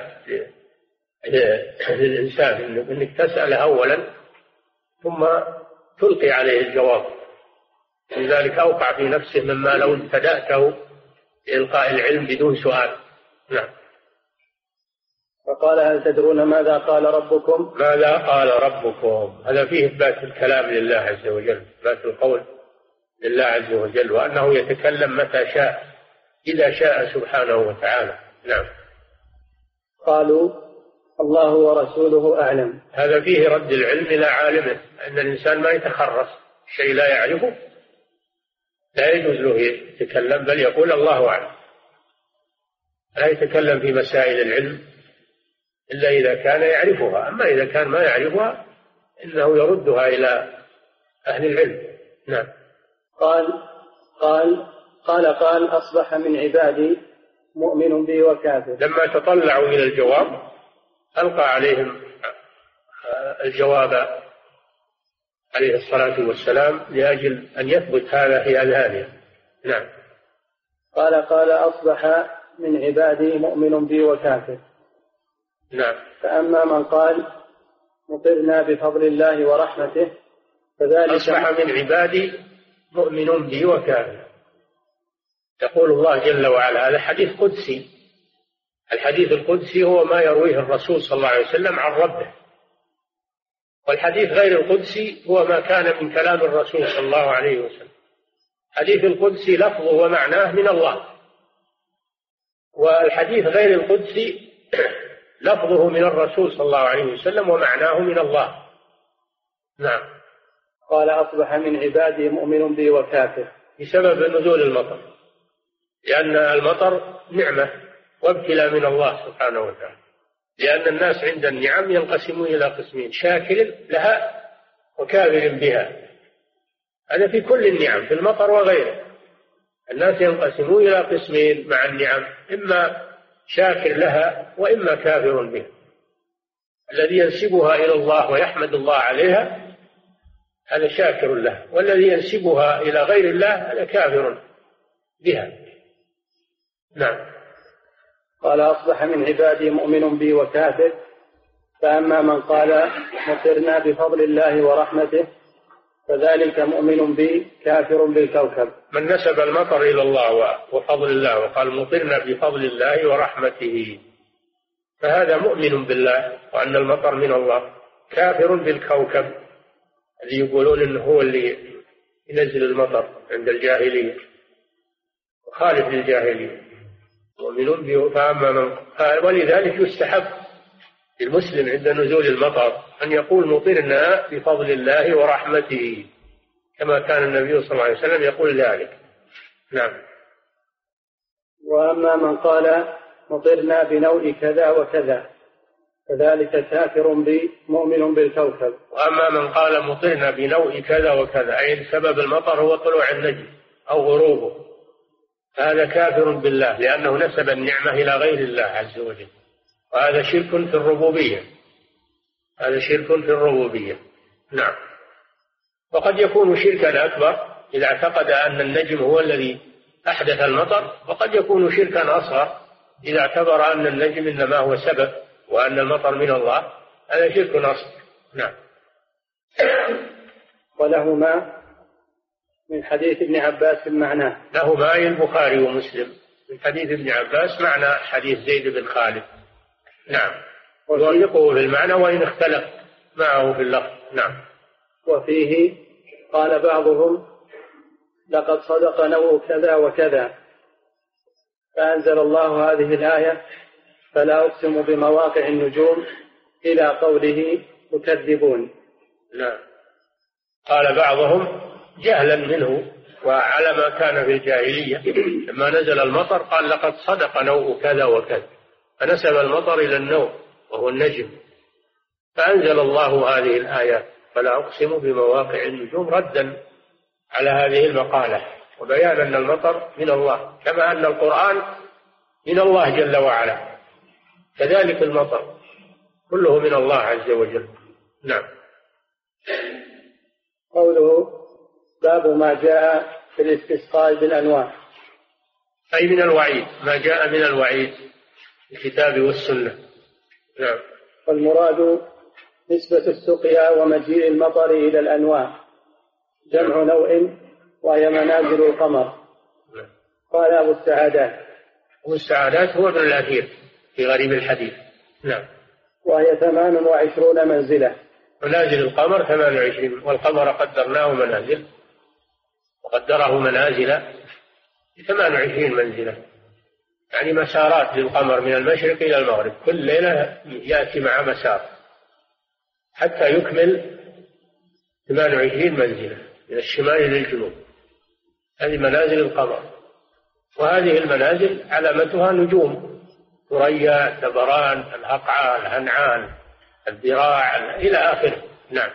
للإنسان أنك تسأل أولا ثم تلقي عليه الجواب. لذلك أوقع في نفسه مما لو ابتدأته بإلقاء العلم بدون سؤال. نعم. فقال هل تدرون ماذا قال ربكم؟ ماذا قال ربكم؟ هذا فيه إثبات الكلام لله عز وجل إثبات القول لله عز وجل وأنه يتكلم متى شاء إذا شاء سبحانه وتعالى. نعم. قالوا الله ورسوله أعلم. هذا فيه رد العلم إلى عالمه أن الإنسان ما يتخرص شيء لا يعرفه. لا يجوز له يتكلم بل يقول الله أعلم. لا يتكلم في مسائل العلم إلا إذا كان يعرفها. أما إذا كان ما يعرفها إنه يردها إلى أهل العلم. نعم. قال قال قال قال أصبح من عبادي مؤمن بي وكافر. لما تطلعوا إلى الجواب ألقى عليهم الجواب عليه الصلاة والسلام لأجل أن يثبت هذا في أذهانهم. نعم. قال قال أصبح من عبادي مؤمن بي وكافر. نعم. فأما من قال مطرنا بفضل الله ورحمته فذلك أصبح من عبادي مؤمن بي وكافر. يقول الله جل وعلا هذا حديث قدسي. الحديث القدسي هو ما يرويه الرسول صلى الله عليه وسلم عن ربه. والحديث غير القدسي هو ما كان من كلام الرسول صلى الله عليه وسلم. الحديث القدسي لفظه ومعناه من الله. والحديث غير القدسي لفظه من الرسول صلى الله عليه وسلم ومعناه من الله. نعم. قال أصبح من عبادي مؤمن بي وكافر. بسبب نزول المطر. لأن المطر نعمة وابتلاء من الله سبحانه وتعالى. لأن الناس عند النعم ينقسمون إلى قسمين شاكر لها وكافر بها. هذا في كل النعم في المطر وغيره. الناس ينقسمون إلى قسمين مع النعم إما شاكر لها وإما كافر بها الذي ينسبها إلى الله ويحمد الله عليها هذا شاكر له والذي ينسبها إلى غير الله هذا كافر بها. نعم. قال أصبح من عبادي مؤمن بي وكافر فأما من قال مطرنا بفضل الله ورحمته فذلك مؤمن بي كافر بالكوكب. من نسب المطر إلى الله وفضل الله وقال مطرنا بفضل الله ورحمته. فهذا مؤمن بالله وأن المطر من الله. كافر بالكوكب. الذي يقولون إنه هو اللي ينزل المطر عند الجاهلية. خالف للجاهلية. مؤمن به فأما من ولذلك يستحب للمسلم عند نزول المطر أن يقول مطرنا بفضل الله ورحمته كما كان النبي صلى الله عليه وسلم يقول ذلك. نعم. وأما من قال مطرنا بنوء كذا وكذا فذلك كافر بي مؤمن بالكوكب. وأما من قال مطرنا بنوء كذا وكذا أي سبب المطر هو طلوع النجم أو غروبه فهذا كافر بالله لأنه نسب النعمة إلى غير الله عز وجل. وهذا شرك في الربوبية. هذا شرك في الربوبية. نعم. وقد يكون شركا أكبر إذا اعتقد أن النجم هو الذي أحدث المطر وقد يكون شركا أصغر إذا اعتبر أن النجم إنما هو سبب وأن المطر من الله. هذا شرك أصغر. نعم. ولهما من حديث ابن عباس معناه لهما أي البخاري ومسلم. من حديث ابن عباس معنى حديث زيد بن خالد. نعم. يوافقه في المعنى وإن اختلف معه في اللفظ. نعم. وفيه قال بعضهم لقد صدق نوء كذا وكذا فأنزل الله هذه الآية فلا أقسم بمواقع النجوم إلى قوله تكذبون نعم. قال بعضهم جهلا منه وعلى ما كان في الجاهلية لما نزل المطر قال لقد صدق نوء كذا وكذا. فنسب المطر إلى النوء وهو النجم. فأنزل الله هذه الآيات فلا أقسم بمواقع النجوم ردا على هذه المقالة. وبيان أن المطر من الله كما أن القرآن من الله جل وعلا. كذلك المطر كله من الله عز وجل. نعم. قوله باب ما جاء في الاستسقاء بالانواع أي من الوعيد ما جاء من الوعيد. الكتاب والسنة. نعم. والمراد نسبة السقيا ومجيء المطر إلى الأنواع جمع نوع وهي منازل القمر. نعم. قال أبو السعادات. أبو السعادات هو ابن الأثير في غريب الحديث. نعم. وهي ثمان وعشرون منزلة. منازل القمر ثمان وعشرين. والقمر قدرناه منازل. وقدره منازل ثمان وعشرين منزلة. يعني مسارات للقمر من المشرق إلى المغرب. كل ليلة يأتي مع مسار حتى يكمل 28 منزلة من الشمال للجنوب هذه منازل القمر. وهذه المنازل علامتها نجوم ثريا دبران الأقعى الهنعان الذراع إلى آخره. نعم.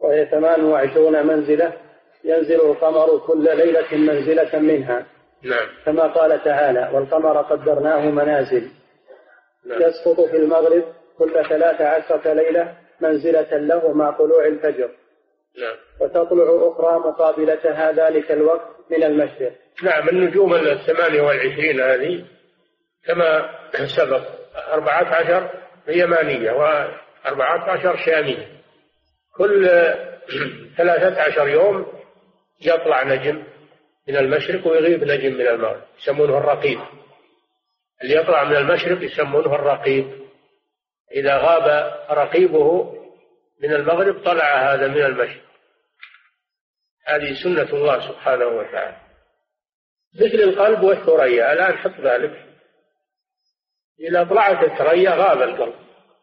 وهي ثمان وعشرون منزلة ينزل القمر كل ليلة منزلة منها. نعم. كما قال تعالى والقمر قدرناه منازل نعم. يسقط في المغرب كل ثلاث عشرة ليلة منزلة له مع طلوع الفجر. نعم. وتطلع أخرى مقابلتها ذلك الوقت من المشرق. نعم النجوم الثمانية والعشرين هذه كما سبق أربعة عشر يمانية وأربعة عشر شامية. كل ثلاثة عشر يوم يطلع نجم. من المشرق ويغيب نجم من المغرب يسمونه الرقيب. اللي يطلع من المشرق يسمونه الرقيب. إذا غاب رقيبه من المغرب طلع هذا من المشرق. هذه سنة الله سبحانه وتعالى. مثل القلب والثريا الآن حط ذلك إذا طلعت الثريا غاب القلب.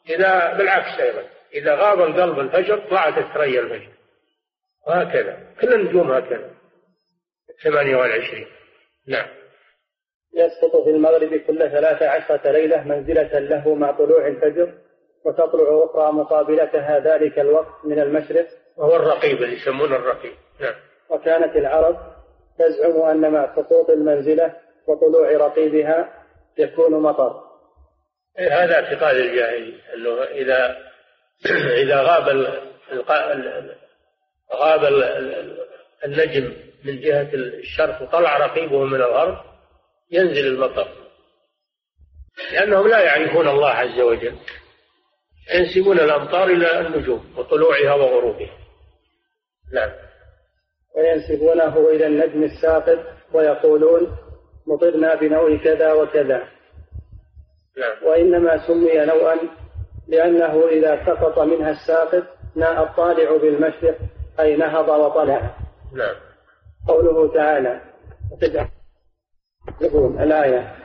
إذا بالعكس أيضا. إذا غاب القلب الفجر طلعت الثريا الفجر. وهكذا. كل النجوم هكذا. ثمانية والعشرين نعم. يسقط في المغرب كل ثلاث عشرة ليلة منزلة له مع طلوع الفجر وتطلع أخرى مقابلتها ذلك الوقت من المشرق. وهو الرقيب اللي يسمونه الرقيب. نعم. وكانت العرب تزعم أن مع سقوط المنزلة وطلوع رقيبها يكون مطر. إيه، هذا اعتقاد الجاهلية أنه إذا إذا غاب غاب النجم من جهة الشرق وطلع رقيبه من الغرب ينزل المطر. لأنهم لا يعرفون الله عز وجل. ينسبون الأمطار إلى النجوم وطلوعها وغروبها. نعم. وينسبونه إلى النجم الساقط ويقولون مطرنا بنوع كذا وكذا. نعم. وإنما سمي نوعا لأنه إذا سقط منها الساقط ناء الطالع بالمشرق أي نهض وطلع. نعم. قوله تعالى يقول الآية.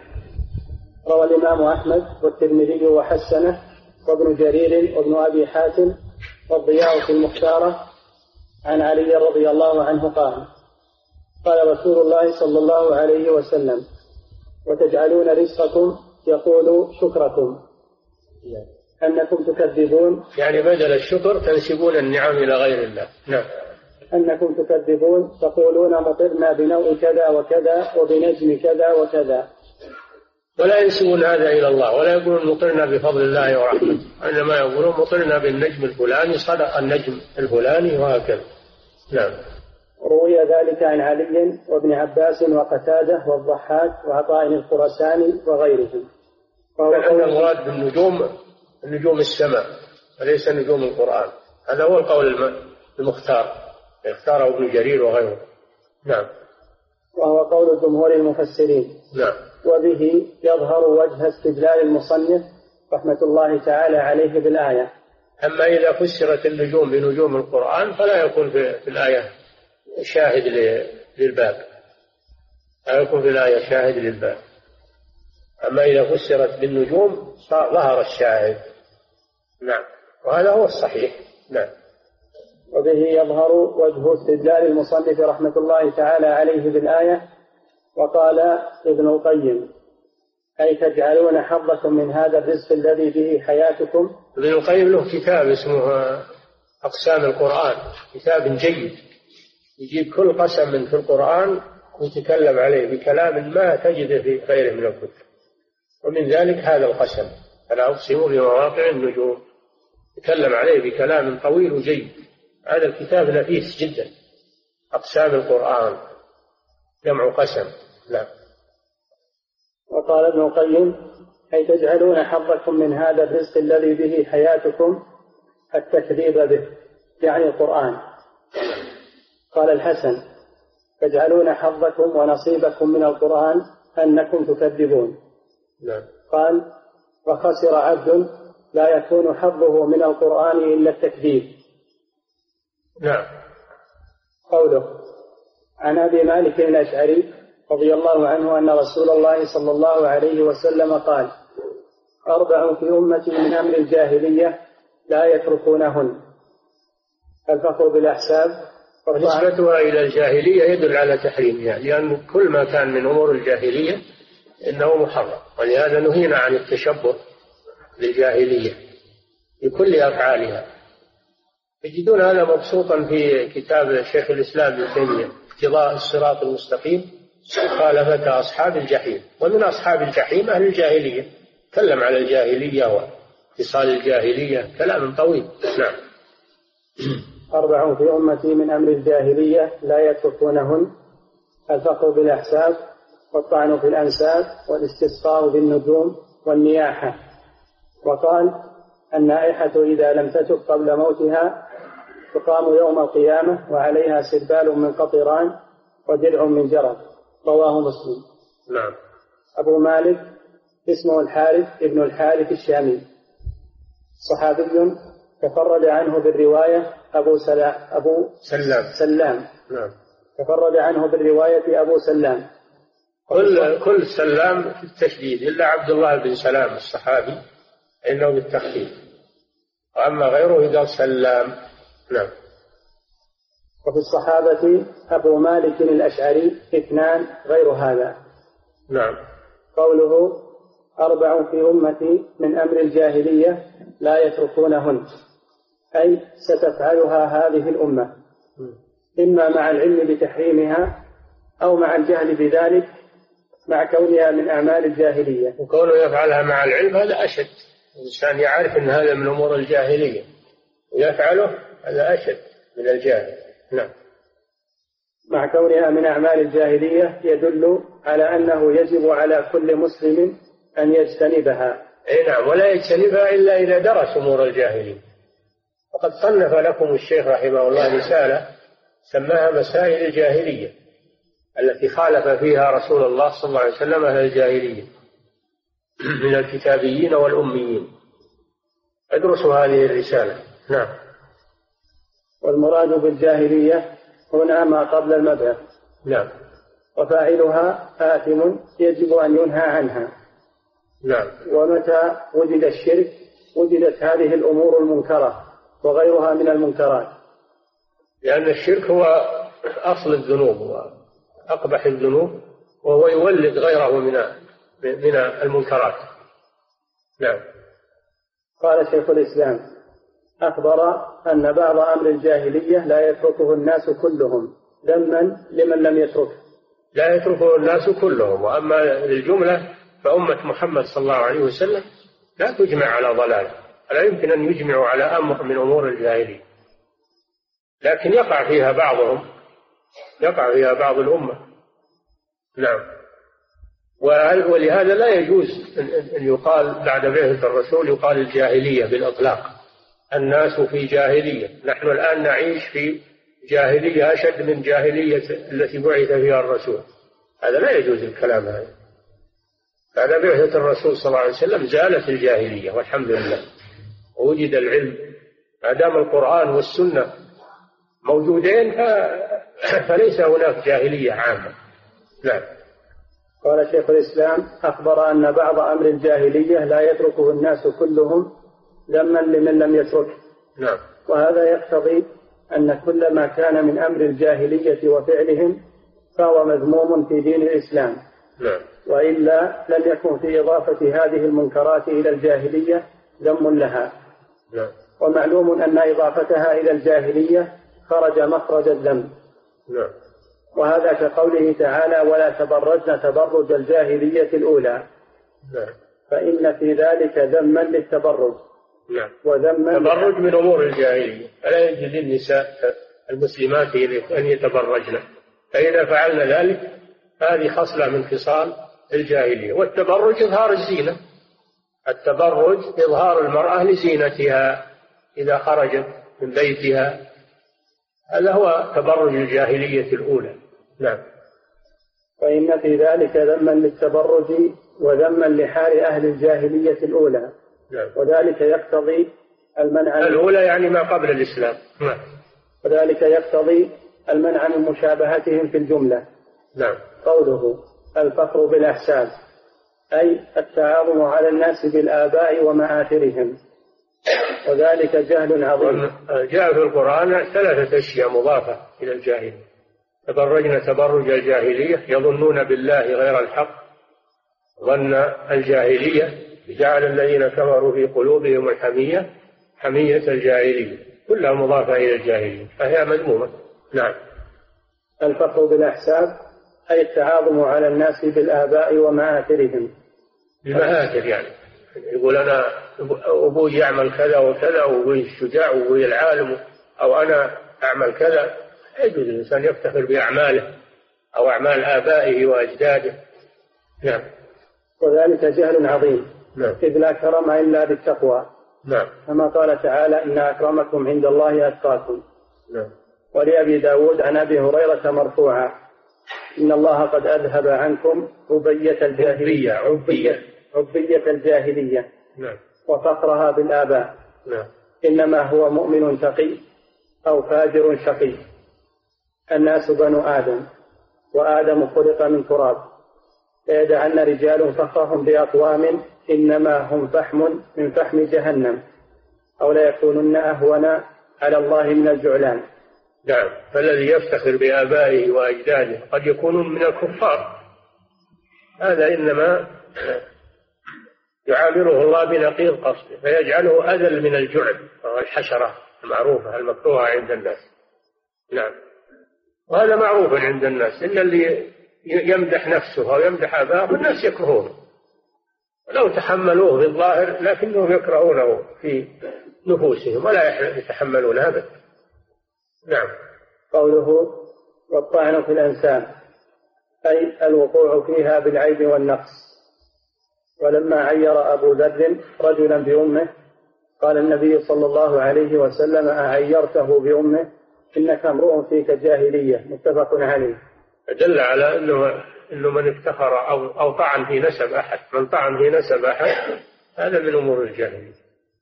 روى الإمام أحمد والترمذي وحسنه وابن جرير وابن أبي حاتم والضياء في المختارة عن علي رضي الله عنه قال قال رسول الله صلى الله عليه وسلم وتجعلون رزقكم يقول شكركم. أنكم تكذبون. يعني بدل الشكر تنسبون النعم إلى غير الله. نعم. أنكم تكذبون تقولون مطرنا بنوع كذا وكذا وبنجم كذا وكذا. ولا ينسبون هذا إلى الله ولا يقولون مطرنا بفضل الله ورحمته. إنما يقولون مطرنا بالنجم الفلاني صدق النجم الفلاني وهكذا. نعم. روي ذلك عن علي وابن عباس وقتادة والضحاك وعطاء الخرساني وغيرهم. لأن المراد بالنجوم نجوم السماء وليس نجوم القرآن. هذا هو القول المختار. اختاره ابن جرير وغيره. نعم. وهو قول جمهور المفسرين. نعم. وبه يظهر وجه استدلال المصنف رحمة الله تعالى عليه بالآية. أما إذا فسرت النجوم بنجوم القرآن فلا يكون في الآية شاهد للباب. لا يكون في الآية شاهد للباب. أما إذا فسرت بالنجوم ظهر الشاهد. نعم. وهذا هو الصحيح. نعم. وبه يظهر وجه استدلال المصنف رحمة الله تعالى عليه بالآية وقال ابن القيم أي تجعلون حظكم من هذا الرزق الذي به حياتكم؟ ابن القيم له كتاب اسمه أقسام القرآن كتاب جيد. يجيب كل قسم في القرآن ويتكلم عليه بكلام ما تجده في غيره من الكتب. ومن ذلك هذا القسم. أنا أقسم بمواقع النجوم. تكلم عليه بكلام طويل وجيد. هذا الكتاب نفيس جدا. أقسام القرآن جمع قسم. نعم. وقال ابن القيم أي تجعلون حظكم من هذا الرزق الذي به حياتكم التكذيب به يعني القرآن. قال الحسن تجعلون حظكم ونصيبكم من القرآن أنكم تكذبون. نعم. قال وخسر عبد لا يكون حظه من القرآن إلا التكذيب. نعم. قوله عن أبي مالك الأشعري رضي الله عنه أن رسول الله صلى الله عليه وسلم قال أربع في أمتي من أمر الجاهلية لا يتركونهن. الفخر بالأحساب نسبتها إلى الجاهلية يدل على تحريمها لأن كل ما كان من أمور الجاهلية إنه محرم ولهذا نهينا عن التشبه بالجاهلية بكل أفعالها. يجدون هذا مبسوطا في كتاب شيخ الإسلام ابن تيمية اقتضاء الصراط المستقيم مخالفة أصحاب الجحيم. ومن أصحاب الجحيم أهل الجاهلية. تكلم على الجاهلية واتصال الجاهلية كلام طويل. نعم. أربع في أمتي من أمر الجاهلية لا يتركونهن. الفقر بالأحساب والطعن في الأنساب والاستسقاء بالنجوم والنياحة. وقال النائحة إذا لم تتب قبل موتها تقام يوم القيامة وعليها سربال من قطران ودرع من جرد. رواه مسلم. نعم. أبو مالك اسمه الحارث ابن الحارث الشامي. صحابي تفرد عنه بالرواية أبو سلام أبو سلام. سلام. نعم. تفرد عنه بالرواية أبو سلام. كل كل سلام في التشديد إلا عبد الله بن سلام الصحابي. إنه بالتخفيف وأما غيره قال سلام. نعم. وفي الصحابة أبو مالك الأشعري اثنان غير هذا. نعم. قوله أربع في أمتي من أمر الجاهلية لا يتركونهن. أي ستفعلها هذه الأمة. إما مع العلم بتحريمها أو مع الجهل بذلك مع كونها من أعمال الجاهلية. وكونه يفعلها مع العلم هذا أشد. الإنسان يعرف أن هذا من أمور الجاهلية ويفعله هذا أشد من الجاهل. نعم. مع كونها من أعمال الجاهلية يدل على أنه يجب على كل مسلم أن يجتنبها. أي نعم ولا يجتنبها إلا إذا درس أمور الجاهلية. وقد صنف لكم الشيخ رحمه الله رسالة سماها مسائل الجاهلية التي خالف فيها رسول الله صلى الله عليه وسلم أهل الجاهلية. من الكتابيين والأميين. ادرسوا هذه الرسالة. نعم. والمراد بالجاهلية هنا ما قبل المبعث نعم. وفاعلها آثم يجب أن ينهى عنها. نعم. ومتى وجد الشرك؟ وجدت هذه الأمور المنكرة وغيرها من المنكرات. لأن الشرك هو أصل الذنوب وأقبح الذنوب وهو يولد غيره من من المنكرات. نعم. قال شيخ الإسلام أخبر أن بعض أمر الجاهلية لا يتركه الناس كلهم ذما لمن لم يتركه لا يتركه الناس كلهم وأما للجملة فأمة محمد صلى الله عليه وسلم لا تجمع على ضلال لا يمكن أن يجمعوا على أمر من أمور الجاهلية. لكن يقع فيها بعضهم يقع فيها بعض الأمة. نعم. ولهذا لا يجوز أن يقال بعد بعثة الرسول يقال الجاهلية بالإطلاق. الناس في جاهلية. نحن الآن نعيش في جاهلية أشد من جاهلية التي بعث فيها الرسول. هذا لا يجوز الكلام هذا. بعد بعثة الرسول صلى الله عليه وسلم زالت الجاهلية والحمد لله. ووجد العلم. ما دام القرآن والسنة موجودين فليس هناك جاهلية عامة. نعم. قال شيخ الإسلام أخبر أن بعض أمر الجاهلية لا يتركه الناس كلهم ذما لمن لم يتركه. نعم. وهذا يقتضي أن كل ما كان من أمر الجاهلية وفعلهم فهو مذموم في دين الإسلام. نعم. وإلا لم يكن في إضافة هذه المنكرات إلى الجاهلية ذم لها. نعم. ومعلوم أن إضافتها إلى الجاهلية خرج مخرج الذنب نعم. وهذا كقوله تعالى ولا تبرجن تبرج الجاهلية الأولى. نعم. فإن في ذلك ذما للتبرج. نعم. وذما التبرج من أمور الجاهلية. فلا يجوز للنساء المسلمات أن يتبرجن. فإذا فعلن ذلك هذه خصلة من خصال الجاهلية. والتبرج إظهار الزينة. التبرج إظهار المرأة لزينتها إذا خرجت من بيتها. هذا هو تبرج الجاهلية الأولى. نعم. فإن في ذلك ذما للتبرج وذما لحال أهل الجاهلية الأولى. نعم. وذلك يقتضي المنع الأولى يعني ما قبل الإسلام. نعم. وذلك يقتضي المنع من مشابهتهم في الجملة. نعم. قوله الفخر بالأحساب أي التعاظم على الناس بالآباء ومآثرهم. وذلك جهل عظيم. جاء في القرآن ثلاثة أشياء مضافة إلى الجاهلية تبرجن تبرج الجاهلية يظنون بالله غير الحق ظن الجاهلية جعل الذين كفروا في قلوبهم الحمية حمية الجاهلية. كلها مضافة إلى الجاهلية. فهي مذمومة. نعم. الفخر بالأحساب أي التعاظم على الناس بالآباء ومآثرهم. المآثر يعني. يقول أنا أبوي يعمل كذا وكذا وأبوي الشجاع وأبوي العالم أو أنا أعمل كذا. يجوز الإنسان يفتخر بأعماله أو أعمال آبائه وأجداده. نعم. وذلك جهل عظيم. نعم. إذ لا كرم إلا بالتقوى. نعم. كما قال تعالى إن أكرمكم عند الله أتقاكم. نعم. ولأبي داود عن أبي هريرة مرفوعا إن الله قد أذهب عنكم عبية الجاهلية. عبية. عبية. الجاهلية. نعم. وفخرها بالآباء. نعم. إنما هو مؤمن تقي أو فاجر شقي. الناس بنو آدم وآدم خلق من تراب. ليدعن رجال فخرهم بأقوام إنما هم فحم من فحم جهنم أو ليكونن أهون على الله من الجعلان. نعم. فالذي يفتخر بآبائه وأجداده قد يكونون من الكفار. هذا إنما يعامله الله بنقيض قصده فيجعله أذل من الجعل وهو الحشرة المعروفة المكروهة عند الناس. نعم. وهذا معروف عند الناس إن اللي يمدح نفسه أو يمدح أباه الناس يكرهونه لو تحملوه بالظاهر لكنهم يكرهونه في نفوسهم ولا يتحملونه أبدا نعم. قوله والطعن في الأنساب أي الوقوع فيها بالعيب والنقص. ولما عير أبو ذر رجلا بأمه قال النبي صلى الله عليه وسلم أعيرته بأمه؟ إنك امرؤ فيك جاهلية. متفق عليه. دل على أنه أنه من افتخر أو أو طعن في نسب أحد. من طعن في نسب أحد هذا من أمور الجاهلية.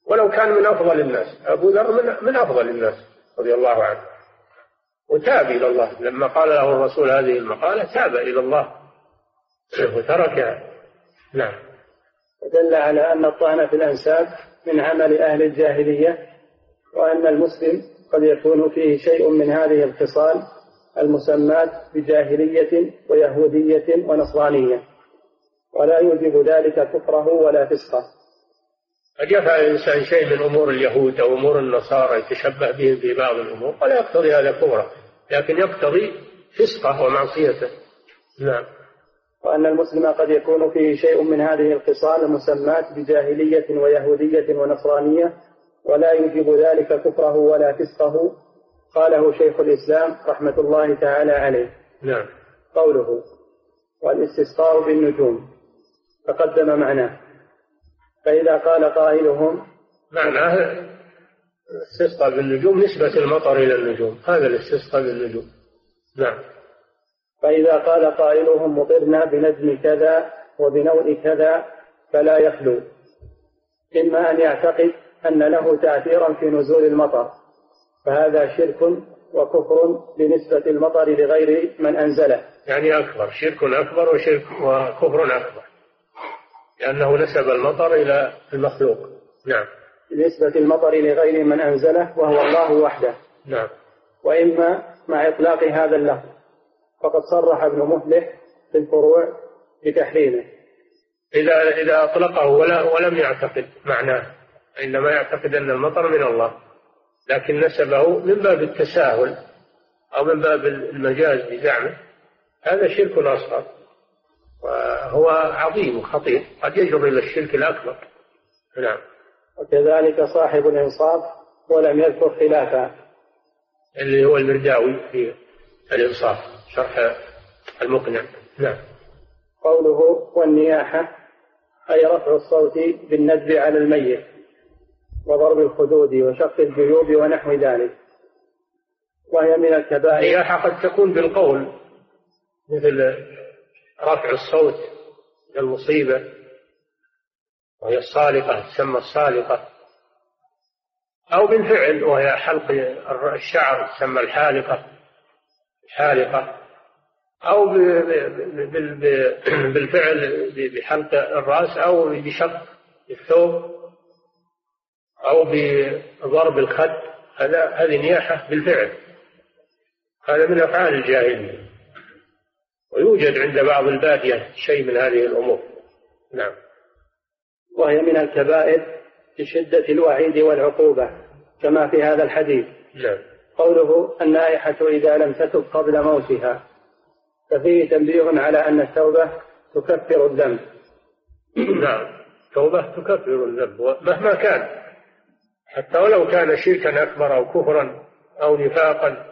ولو كان من أفضل الناس. أبو ذر من, من أفضل الناس رضي الله عنه. وتاب إلى الله. لما قال له الرسول هذه المقالة تاب إلى الله. وتركها نعم. ودل على أن الطعن في الأنساب من عمل أهل الجاهلية وأن المسلم قد يكون فيه شيء من هذه الخصال المسمات بجاهلية ويهودية ونصرانية. ولا يوجب ذلك كفره ولا فسقه. قد يفعل الإنسان شيء من أمور اليهود أو أمور النصارى يتشبه بهم في بعض الأمور ولا يقتضي هذا كفره لكن يقتضي فسقه ومعصيته. نعم. وأن المسلم قد يكون فيه شيء من هذه الخصال المسمات بجاهلية ويهودية ونصرانية ولا يوجب ذلك كفره ولا فسقه. قاله شيخ الإسلام رحمة الله تعالى عليه. نعم. قوله والاستسقاء بالنجوم تقدم معناه. فإذا قال قائلهم معناه الاستسقاء بالنجوم نسبة المطر إلى النجوم. هذا الاستسقاء بالنجوم. نعم. فإذا قال قائلهم مطرنا بنجم كذا وبنوء كذا فلا يخلو إما أن يعتقد أن له تأثيرا في نزول المطر فهذا شرك وكفر بنسبة المطر لغير من أنزله. يعني أكبر شرك أكبر وشرك وكفر أكبر لأنه نسب المطر إلى المخلوق. نعم. بنسبة المطر لغير من أنزله وهو الله وحده. نعم. وإما مع إطلاق هذا اللفظ فقد صرح ابن مفلح في الفروع بتحريمه. إذا إذا أطلقه ولا ولم يعتقد معناه. إنما يعتقد أن المطر من الله لكن نسبه من باب التساهل أو من باب المجاز بزعمه هذا شرك أصغر وهو عظيم وخطير قد يجر إلى الشرك الأكبر. نعم. وكذلك صاحب الإنصاف ولم يذكر خلافا اللي هو المرداوي في الإنصاف شرح المقنع. نعم. قوله والنياحة أي رفع الصوت بالندب على الميت. وضرب الخدود وشق الجيوب ونحو ذلك. وهي من الكبائر. النياحة قد تكون بالقول مثل رفع الصوت المصيبة وهي الصالقة تسمى الصالقة أو بالفعل وهي حلق الشعر تسمى الحالقة. الحالقة. أو بالفعل بحلق الرأس أو بشق الثوب. أو بضرب الخد هذا هذه نياحة بالفعل. هذا من أفعال الجاهلية. ويوجد عند بعض البادية شيء من هذه الأمور. نعم. وهي من الكبائر بشدة الوعيد والعقوبة كما في هذا الحديث. نعم. قوله النائحة إذا لم تتب قبل موتها. ففيه تنبيه على أن التوبة تكفر الذنب. نعم. التوبة تكفر الذنب مهما كان. حتى ولو كان شركا أكبر أو كفرا أو نفاقا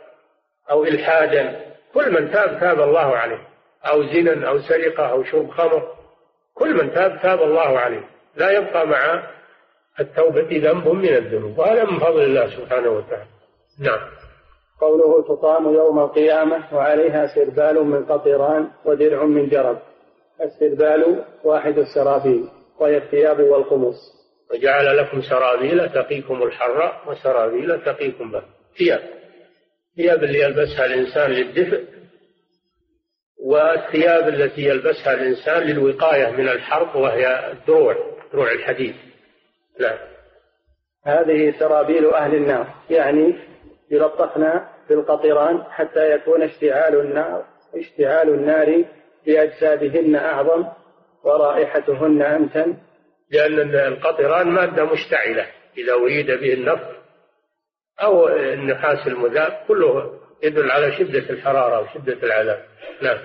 أو إلحادا كل من تاب تاب الله عليه. أو زنا أو سرقة أو شرب خمر كل من تاب تاب الله عليه. لا يبقى مع التوبة ذنب من الذنوب وهذا من فضل الله سبحانه وتعالى. نعم. قوله تقام يوم القيامة وعليها سربال من قطران ودرع من جرب. السربال واحد السرابيل وهي الثياب والقمص. وجعل لكم سرابيل تقيكم الحر وسرابيل تقيكم بها ثياب. ثياب اللي يلبسها الإنسان للدفء والثياب التي يلبسها الإنسان للوقاية من الحرب وهي الدروع دروع الحديد. نعم. هذه سرابيل أهل النار. يعني يلطخن بالقطران حتى يكون اشتعال النار اشتعال النار بأجسادهن أعظم ورائحتهن أمتن. لأن القطران مادة مشتعلة. إذا أريد به النفط أو النحاس المذاب كله يدل على شدة الحرارة وشدة العذاب. نعم.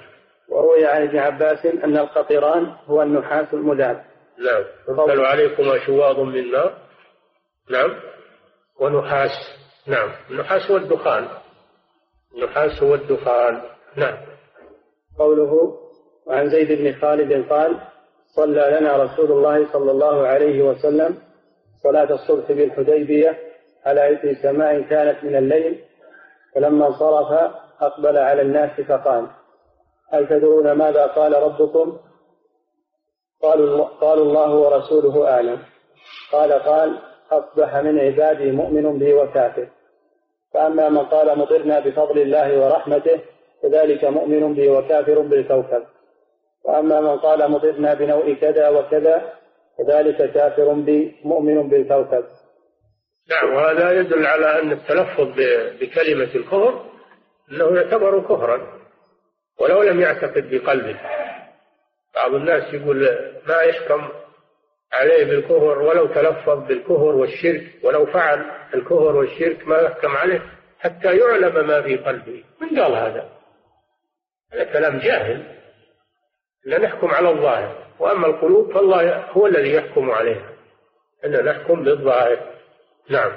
وروي عن ابن عباس أن القطران هو النحاس المذاب. نعم. يرسل عليكما شواظ من نار نعم. ونحاس. نعم. النحاس هو الدخان. النحاس هو الدخان. نعم. قوله وعن زيد بن خالد قال صلى لنا رسول الله صلى الله عليه وسلم صلاة الصبح بالحديبية على إثر سماء كانت من الليل فلما انصرف أقبل على الناس فقال هل تدرون ماذا قال ربكم؟ قالوا, قالوا الله ورسوله أعلم. قال قال أصبح من عبادي مؤمن بي وكافر. فأما من قال مطرنا بفضل الله ورحمته فذلك مؤمن بي وكافر بالكوكب. وأما من قال مطرنا بنوء كذا وكذا فذلك كافر مؤمن بالكوكب. نعم وهذا يدل على أن التلفظ بكلمة الكفر أنه يعتبر كفرا ولو لم يعتقد بقلبه. بعض الناس يقول ما يحكم عليه بالكفر ولو تلفظ بالكفر والشرك ولو فعل الكفر والشرك ما يحكم عليه حتى يعلم ما في قلبه. من قال هذا؟ هذا كلام جاهل. لا نحكم على الظاهر. وأما القلوب فالله هو الذي يحكم عليها. أن نحكم بالظاهر. نعم.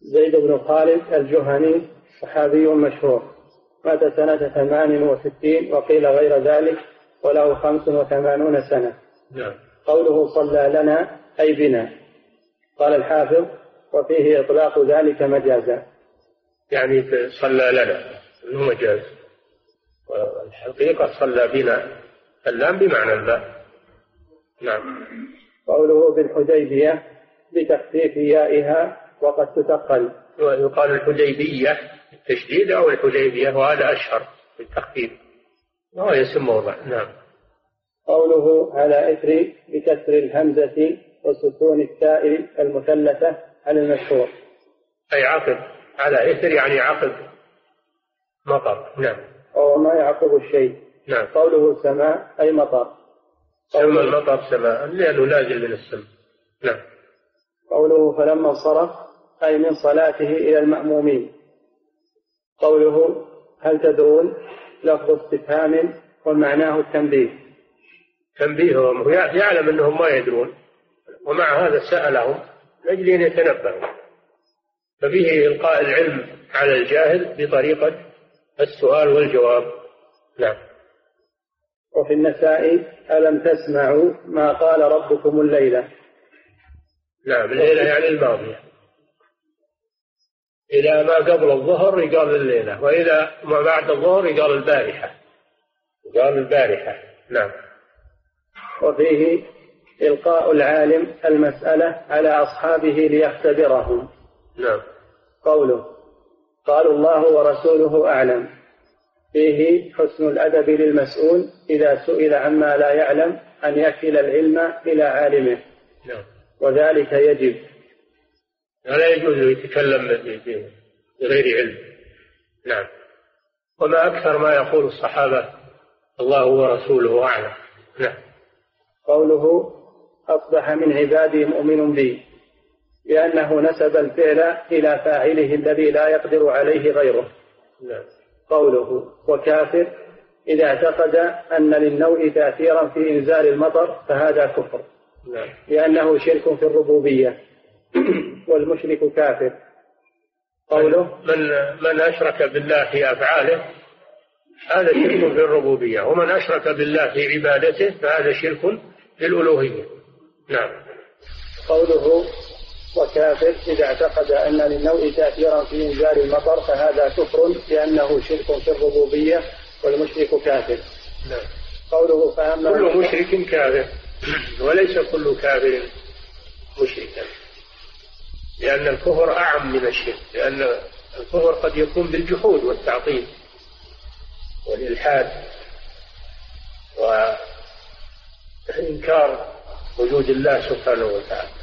زيد بن خالد الجهني صحابي مشهور. مات سنة ثمان وستين وقيل غير ذلك وله خمس وثمانون سنة. نعم. قوله صلى لنا أي بنا. قال الحافظ وفيه إطلاق ذلك مجازا. يعني صلى لنا مجاز. والحقيقة صلى بنا اللام بمعنى الباء. نعم. قوله بالحديبية بتخفيف يائها وقد تثقل يقال الحديبية التشديد أو الحديبية وهذا أشهر بالتخفيف وهو اسم موضع. نعم. قوله على إثر بكسر الهمزة وسكون التاء المثلثة على المشهور. أي عقب على إثر يعني عقب مطر. نعم. أو ما يعقب الشيء. نعم. قوله سماء أي مطر. سمى المطر سماء. لأنه نازل من السماء. نعم. قوله فلما انصرف أي من صلاته إلى المأمومين. قوله هل تدرون؟ لفظ استفهام ومعناه التنبيه. تنبيههم يعلم أنهم ما يدرون. ومع هذا سألهم لأجل أن يتنبهوا. ففيه إلقاء العلم على الجاهل بطريقة السؤال والجواب. نعم. وفي النساء ألم تسمعوا ما قال ربكم الليلة؟ نعم الليلة يعني الماضية. إذا ما قبل الظهر يقال الليلة وإذا ما بعد الظهر يقال البارحة. يقال البارحة. نعم. وفيه إلقاء العالم المسألة على أصحابه ليختبرهم. نعم. قوله قالوا الله ورسوله أعلم. فيه حسن الأدب للمسؤول إذا سئل عما لا يعلم أن يكل العلم إلى عالمه. نعم. وذلك يجب. لا يجوز يتكلم بغير علم. نعم. وما أكثر ما يقول الصحابة الله ورسوله أعلم. نعم. قوله أصبح من عبادي مؤمن بي. لأنه نسب الفعل إلى فاعله الذي لا يقدر عليه غيره. نعم. قوله وكافر إذا اعتقد أن للنوء تأثيرا في إنزال المطر فهذا كفر. نعم. لأنه شرك في الربوبية. والمشرك كافر. قوله من من أشرك بالله في أفعاله هذا شرك في الربوبية. ومن أشرك بالله في عبادته فهذا شرك في الألوهية. نعم. قوله وكافر إذا اعتقد أن للنوء تأثيرا في إنزال المطر فهذا كفر لأنه شرك في الربوبية والمشرك كافر. نعم. قوله فأما كل مشرك كافر. وليس كل كافر مشركا. لأن الكفر أعم من الشرك. لأن الكفر قد يكون بالجحود والتعطيل والإلحاد وإنكار وجود الله سبحانه وتعالى.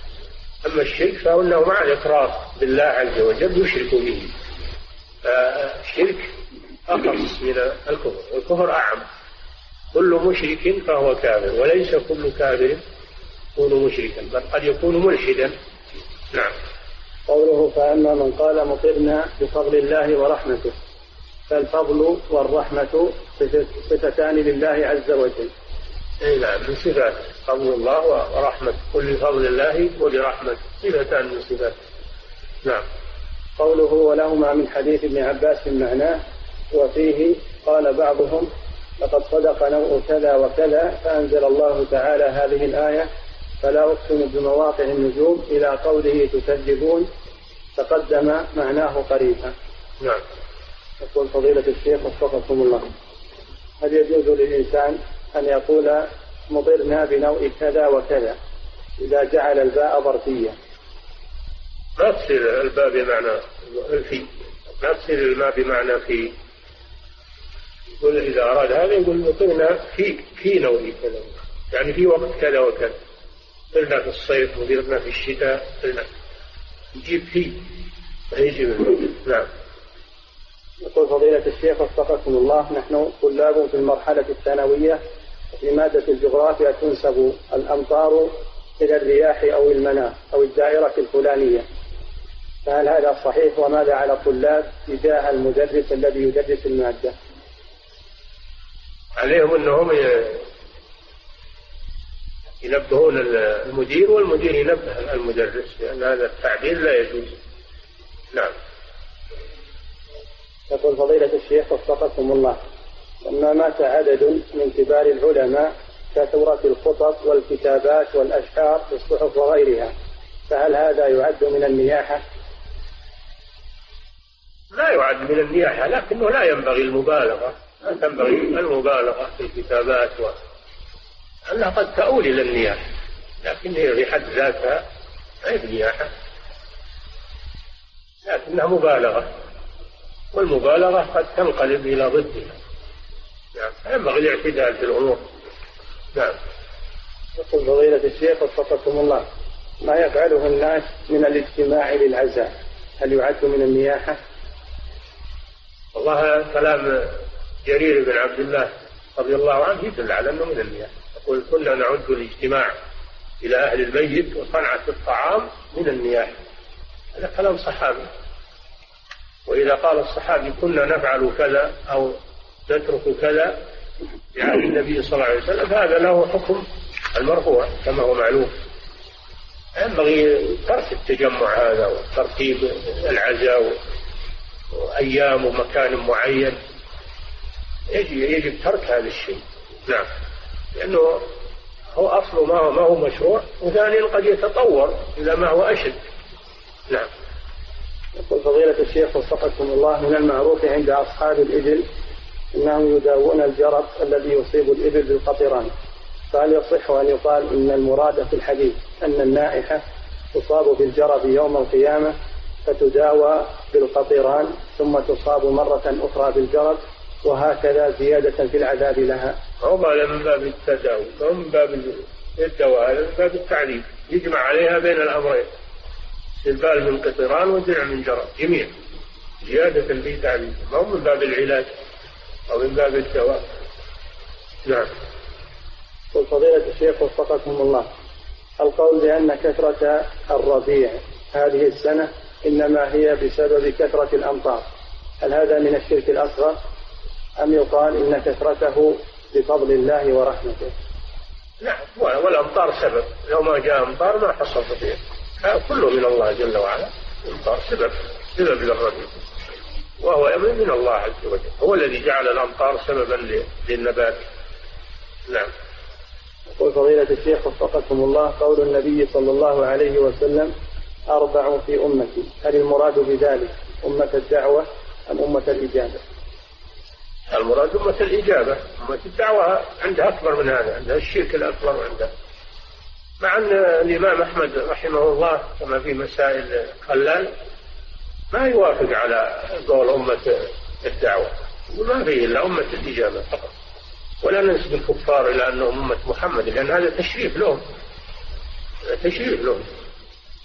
أما الشرك فإنه مع الإقرار بالله عز وجل يشرك به. فالشرك أخص من الكفر والكفر أعم. كل مشرك فهو كافر وليس كل كافر يكون مشركا بل قد يكون ملحدا. نعم. قوله فأما من قال مطرنا بفضل الله ورحمته فالفضل والرحمة صفتان لله عز وجل. إي نعم من صفات فضل الله ورحمة كل فضل الله ولرحمته صفتان من صفاته. نعم. قوله ولهما من حديث ابن عباس معناه وفيه قال بعضهم لقد صدق نوء كذا وكذا فأنزل الله تعالى هذه الآية فلا أقسم بمواقع النجوم إلى قوله تكذبون تقدم معناه قريبا. نعم. يقول فضيلة الشيخ وفقكم الله. هل يجوز للإنسان أن يقول مضرنا بنوء كذا وكذا إذا جعل الباء ظرفية. ما تصير الباء بمعنى في ما تصير الماء بمعنى في يقول إذا أراد هذا يقول مطرنا في في نوء كذا. يعني في وقت كذا وكذا. مطرنا في الصيف مطرنا في الشتاء مطرنا يجيب في ما يجيب. نعم. يقول فضيلة الشيخ وفقكم الله نحن طلاب في المرحلة الثانوية في مادة الجغرافيا تنسب الأمطار إلى الرياح أو المناخ أو الدائرة الفلانية. فهل هذا صحيح؟ وماذا على الطلاب تجاه المدرس الذي يدرس المادة؟ عليهم أنهم ينبهون المدير والمدير ينبه المدرس لأن هذا التعديل لا يجوز. نعم. يقول فضيلة الشيخ وفقكم الله لما مات عدد من كبار العلماء كثرت الخطط والكتابات والأشعار في الصحف وغيرها فهل هذا يعد من النياحة؟ لا يعد من النياحة لكنه لا ينبغي المبالغة لا تنبغي المبالغة في الكتابات و... أنها قد تؤول إلى النياحة لكن هي في حد ذاتها غير نياحة لكنها مبالغة والمبالغة قد تنقلب إلى ضدها. نعم. ينبغي الاعتدال في الأمور. نعم. يقول فضيلة الشيخ وفقكم الله ما يفعله الناس من الاجتماع للعزاء؟ هل يعد من النياحة؟ والله كلام جرير بن عبد الله رضي الله عنه يدل على أنه من النياحة يقول كنا نعد الاجتماع إلى أهل الميت وصنعة الطعام من النياحة هذا كلام صحابي. وإذا قال الصحابي كنا نفعل كذا أو نترك كذا عهد النبي صلى الله عليه وسلم فهذا له حكم المرفوع كما هو معلوم. ينبغي ترك التجمع هذا وترتيب العزاء وأيام ومكان معين. يجب يجب ترك هذا الشيء. نعم. لأنه هو أصله ما هو ما هو مشروع وثانيا قد يتطور إلى ما هو أشد. نعم. يقول فضيلة الشيخ وفقكم الله من المعروف عند أصحاب الإبل أنهم يداوون الجرب الذي يصيب الإبل بالقطران. فهل يصح أن يقال إن المراد في الحديث أن النائحة تصاب بالجرب يوم القيامة فتداوى بالقطران ثم تصاب مرة أخرى بالجرب وهكذا زيادة في العذاب لها؟ هذا من باب التداوي هو من باب الدواء هذا من باب التعذيب. يجمع عليها بين الأمرين. استقبال من قطران ودرع من جرب جميع. زيادة في تعذيب ما هو من باب العلاج أو من باب الدواء. نعم. فضيلة الشيخ وفقكم الله. القول بأن كثرة الربيع هذه السنة إنما هي بسبب كثرة الأمطار. هل هذا من الشرك الأصغر؟ أم يقال إن كثرته بفضل الله ورحمته؟ نعم والأمطار سبب. لو ما جاء أمطار ما حصل ربيع. كله من الله جل وعلا. الأمطار سبب سبب للربيع وهو من الله عز وجل. هو الذي جعل الأمطار سببا للنبات. نعم. يقول فضيلة الشيخ وفقكم الله قول النبي صلى الله عليه وسلم أربع في أمتي. هل المراد بذلك أمة الدعوة أم أمة الإجابة؟ المراد أمة الإجابة. أمة الدعوة عندها أكبر من هذا عندها الشرك الأكبر عندها. مع أن الإمام أحمد رحمه الله كما في مسائل خلال ما يوافق على قول أمة الدعوة وما فيه إلا أمة الإجابة فقط. ولا ننسب الكفار إلى أنهم أمة محمد لأن هذا تشريف لهم. تشريف لهم.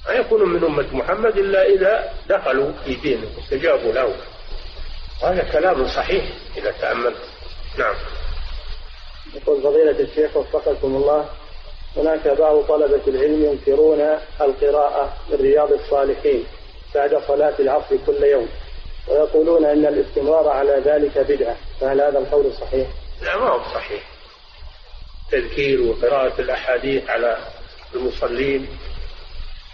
ما يكونون من أمة محمد إلا إذا دخلوا في دينه واستجابوا له. هذا كلام صحيح إذا تأملت نعم. يقول فضيلة الشيخ وفقكم الله. هناك بعض طلبة العلم ينكرون القراءة من رياض الصالحين بعد صلاة العصر كل يوم ويقولون أن الاستمرار على ذلك بدعة فهل هذا القول صحيح؟ لا ما هو صحيح. تذكير وقراءة الأحاديث على المصلين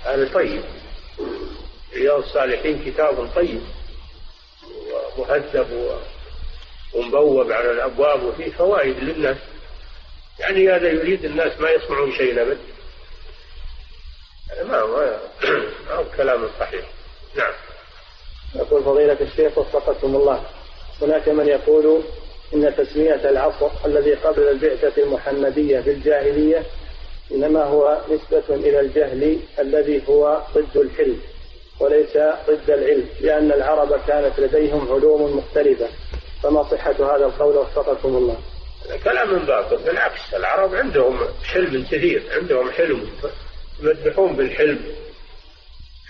هذا طيب. رياض الصالحين كتاب طيب ومهذب ومبوب على الأبواب وفيه فوائد للناس. يعني هذا يريد الناس ما يسمعون شيء أبد ما ما هو كلام صحيح. نعم. يقول فضيلة الشيخ وفقكم الله. هناك من يقول إن تسمية العصر الذي قبل البعثة المحمدية بالجاهلية إنما هو نسبة إلى الجهل الذي هو ضد الحلم وليس ضد العلم لأن العرب كانت لديهم علوم مختلفة. فما صحة هذا القول؟ وفقكم الله. كلام باطل. بالعكس العرب عندهم حلم كثير عندهم حلم يمدحون بالحلم.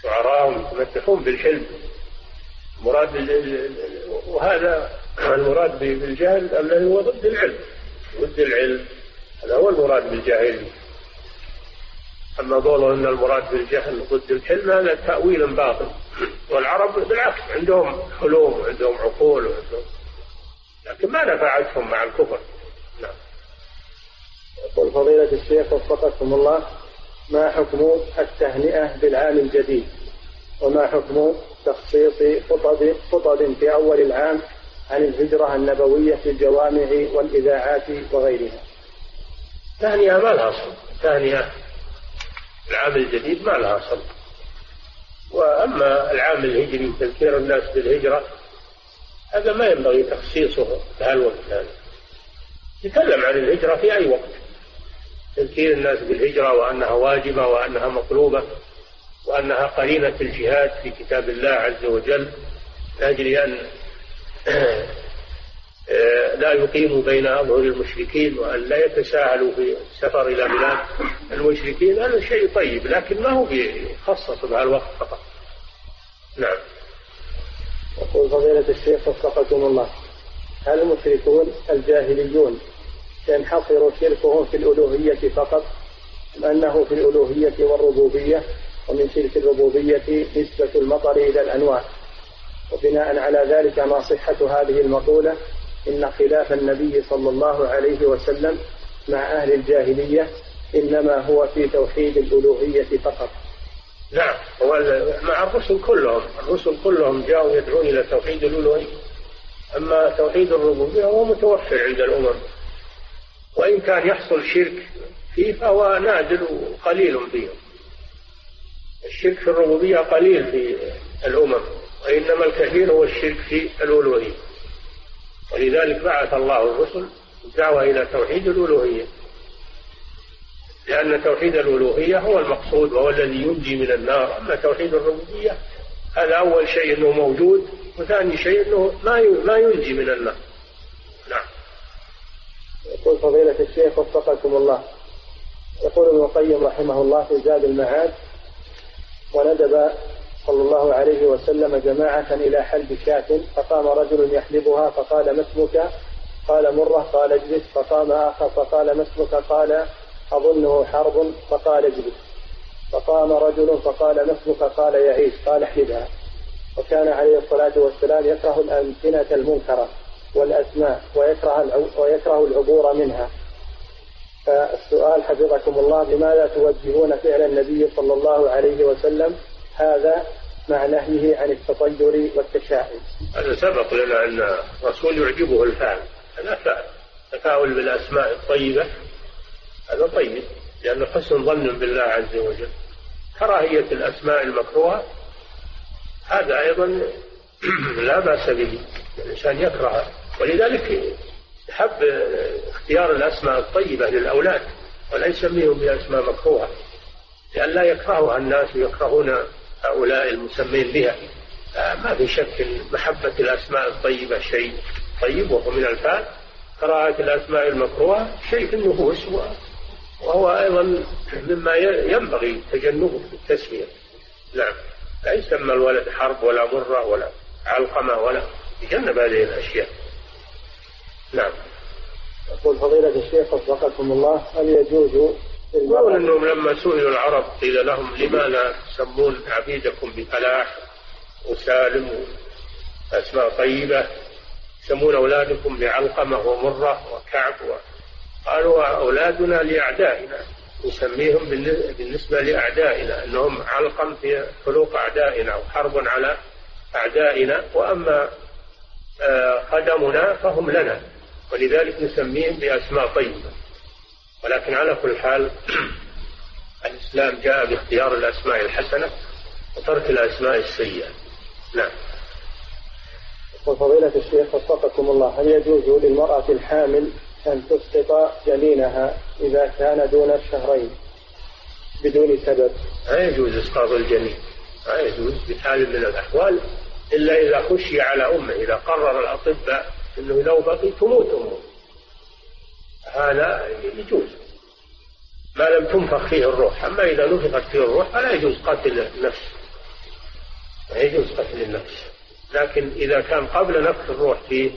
شعراءهم يمدحون بالحلم. مراد وهذا المراد بالجهل الذي هو ضد العلم. ضد العلم. هذا هو المراد بالجاهل أما قوله أن المراد بالجهل ضد الحلم هذا تأويل باطل. والعرب بالعكس عندهم حلوم وعندهم عقول وعندهم لكن ما نفعتهم مع الكفر. يقول فضيلة الشيخ وفقكم الله ما حكم التهنئة بالعام الجديد؟ وما حكم تخصيص خطب خطب في أول العام عن الهجرة النبوية في الجوامع والإذاعات وغيرها؟ تهنئة ما لها أصل. تهنئة العام الجديد ما لها أصل. وأما العام الهجري تذكير الناس بالهجرة هذا ما ينبغي تخصيصه بهالوقت هذا. يتكلم عن الهجرة في أي وقت. تذكير الناس بالهجرة وأنها واجبة وأنها مطلوبة وأنها قرينة الجهاد في كتاب الله عز وجل. لأجل أن لا يقيموا بين أظهر المشركين وأن لا يتساهلوا في السفر إلى بلاد المشركين. هذا شيء طيب لكن ما هو بيخصص بهالوقت فقط. نعم. يقول فضيلة الشيخ وفقكم الله. هل المشركون الجاهليون ينحصر شركهم في الألوهية فقط أنه في الألوهية والربوبية ومن شرك الربوبية نسبة المطر إلى الأنواع وبناء على ذلك ما صحة هذه المقولة إن خلاف النبي صلى الله عليه وسلم مع أهل الجاهلية إنما هو في توحيد الألوهية فقط. نعم. مع الرسل كلهم الرسل كلهم جاءوا يدعون إلى توحيد الألوهية. أما توحيد الربوبية هو متوفر عند الأمم. وإن كان يحصل شرك فيه فهو نادر وقليل فيهم الشرك في الربوبية قليل في الأمم وإنما الكثير هو الشرك في الألوهية. ولذلك بعث الله الرسل الدعوة إلى توحيد الألوهية. لأن توحيد الألوهية هو المقصود وهو الذي ينجي من النار. أما توحيد الربوبية هذا أول شيء أنه موجود وثاني شيء أنه ما ما ينجي من النار. نعم. يقول فضيلة الشيخ وفقكم الله. يقول ابن القيم رحمه الله في زاد المعاد وندب صلى الله عليه وسلم جماعة إلى حلب شاة فقام رجل يحلبها فقال ما اسمك؟ قال مرة. قال اجلس. فقام آخر فقال ما اسمك؟ قال أظنه حرب. فقال اجلس. فقام رجل فقال ما اسمك؟ قال يعيش. قال احلبها. وكان عليه الصلاة والسلام يكره الأمكنة المنكرة. والأسماء ويكره ويكره العبور منها فالسؤال حفظكم الله لماذا توجهون فعل النبي صلى الله عليه وسلم هذا مع نهيه عن التطير والتشاؤم. هذا سبق لنا أن الرسول يعجبه الفعل، هذا فعل. تفاؤل بالأسماء الطيبة هذا طيب لأنه حسن ظن بالله عز وجل. كراهية الأسماء المكروهة هذا أيضا لا بأس به الإنسان يكره ولذلك حب اختيار الأسماء الطيبة للأولاد ولا يسميهم بأسماء مكروهة لئلا لا يكرهها الناس ويكرهون هؤلاء المسمين بها. آه، ما في شك محبة الأسماء الطيبة شيء طيب وهو من الفعل قراءة الأسماء المكروهة شيء في النفوس وهو أيضا مما ينبغي تجنبه في التسمية. نعم. لا يسمى الولد حرب ولا مرة ولا علقمة ولا يجنب هذه الأشياء. نعم. يقول فضيلة الشيخ وفقكم الله هل يجوز يقول إنهم لما سئلوا العرب قيل لهم لماذا تسمون عبيدكم بفلاح وسالم وأسماء طيبة يسمون أولادكم بعلقمة ومرة وكعب و... قالوا أولادنا لأعدائنا نسميهم بالنسبة لأعدائنا إنهم علقم في حلوق أعدائنا وحرب على أعدائنا وأما آه، خدمنا فهم لنا. ولذلك نسميهم بأسماء طيبة. ولكن على كل حال الإسلام جاء باختيار الأسماء الحسنة وترك الأسماء السيئة. نعم. وفضيلة الشيخ وفقكم الله هل يجوز للمرأة الحامل أن تسقط جنينها إذا كان دون الشهرين بدون سبب؟ لا يجوز إسقاط الجنين. لا يجوز بحال من الأحوال إلا إذا خشي على أمه إذا قرر الأطباء أنه لو بقي تموت أمه هذا يجوز. ما لم تنفخ فيه الروح. أما إذا نفخت فيه الروح فلا يجوز قتل النفس. لا يجوز قتل النفس. لكن إذا كان قبل نفخ الروح فيه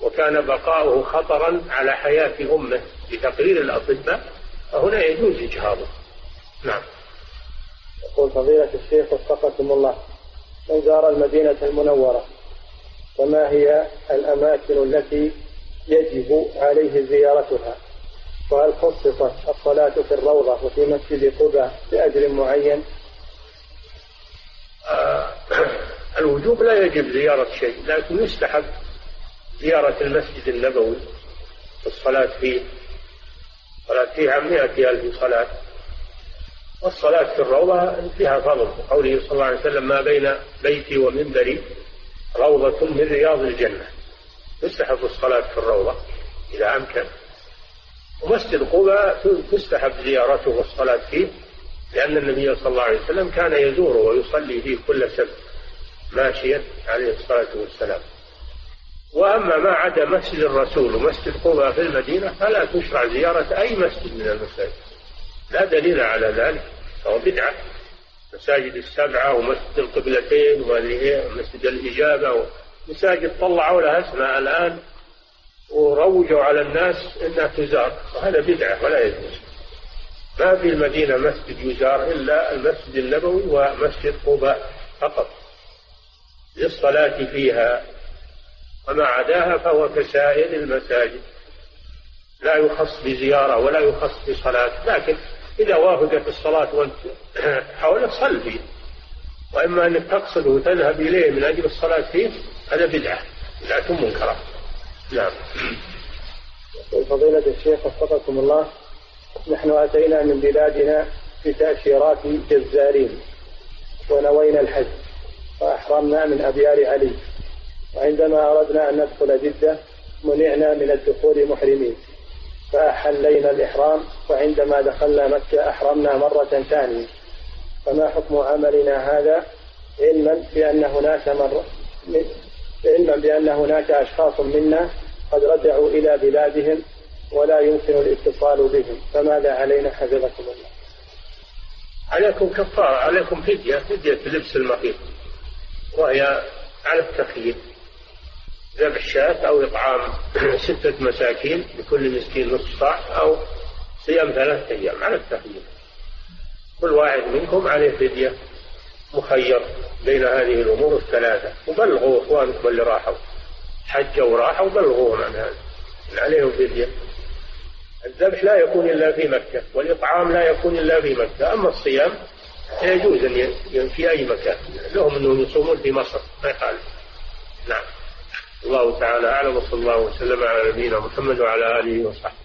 وكان بقاؤه خطرا على حياة أمه بتقرير الأطباء فهنا يجوز إجهاضه. نعم. يقول فضيلة الشيخ وفقكم الله. من زار المدينة المنورة وما هي الأماكن التي يجب عليه زيارتها؟ وهل خصصت الصلاة في الروضة وفي مسجد قباء بأجر معين؟ آه الوجوب لا يجب زيارة شيء لكن يستحب زيارة المسجد النبوي والصلاة فيه. الصلاة فيه مئة ألف صلاة. والصلاة في الروضة فيها فضل قوله صلى الله عليه وسلم ما بين بيتي ومنبري روضة من رياض الجنة. تستحب الصلاة في الروضة إذا أمكن. ومسجد قباء تستحب زيارته والصلاة فيه لأن النبي صلى الله عليه وسلم كان يزوره ويصلي فيه كل سبت ماشيا عليه الصلاة والسلام. وأما ما عدا مسجد الرسول ومسجد قباء في المدينة فلا تشرع زيارة أي مسجد من المساجد. لا دليل على ذلك فهو بدعة. مساجد السبعة ومسجد القبلتين ومسجد الإجابة. مساجد طلعوا لها اسماء الآن وروجوا على الناس إنها تزار. وهذا بدعة ولا يجوز. ما في المدينة مسجد يزار إلا المسجد النبوي ومسجد قباء فقط. للصلاة فيها وما عداها فهو كسائر المساجد. لا يخص بزيارة ولا يخص بصلاة لكن إذا وافقت الصلاة وأنت حوله صل فيه وأما أنك تقصد وتذهب إليه من أجل الصلاة فيه هذا بدعة. بدعة منكرة. نعم. فضيلة الشيخ وفقكم الله نحن أتينا من بلادنا بتأشيرات جزارين ونوينا الحج وأحرمنا من أبيار علي وعندما أردنا أن ندخل جدة منعنا من الدخول محرمين. فأحلينا الإحرام وعندما دخلنا مكة أحرمنا مرة ثانية. فما حكم عملنا هذا؟ علما بأن هناك مر علما بأن هناك أشخاص منا قد رجعوا إلى بلادهم ولا يمكن الاتصال بهم. فماذا علينا حفظكم الله؟ عليكم كفارة عليكم فدية فدية لبس المخيط وهي على التخيير ذبح شاة أو إطعام ستة مساكين لكل مسكين نصف صاع أو صيام ثلاثة أيام على التخيير. كل واحد منكم عليه فدية مخير بين هذه الأمور الثلاثة. وبلغوا إخوانكم اللي راحوا. حجوا وراحوا بلغوهم عن هذا. عليهم فدية. الذبح لا يكون إلا في مكة والإطعام لا يكون إلا في مكة. أما الصيام يجوز أن في أي مكان. لهم أنهم يصومون في مصر. ما يخالف نعم. الله تعالى أعلم وصلى الله وسلم على نبينا محمد وعلى آله وصحبه.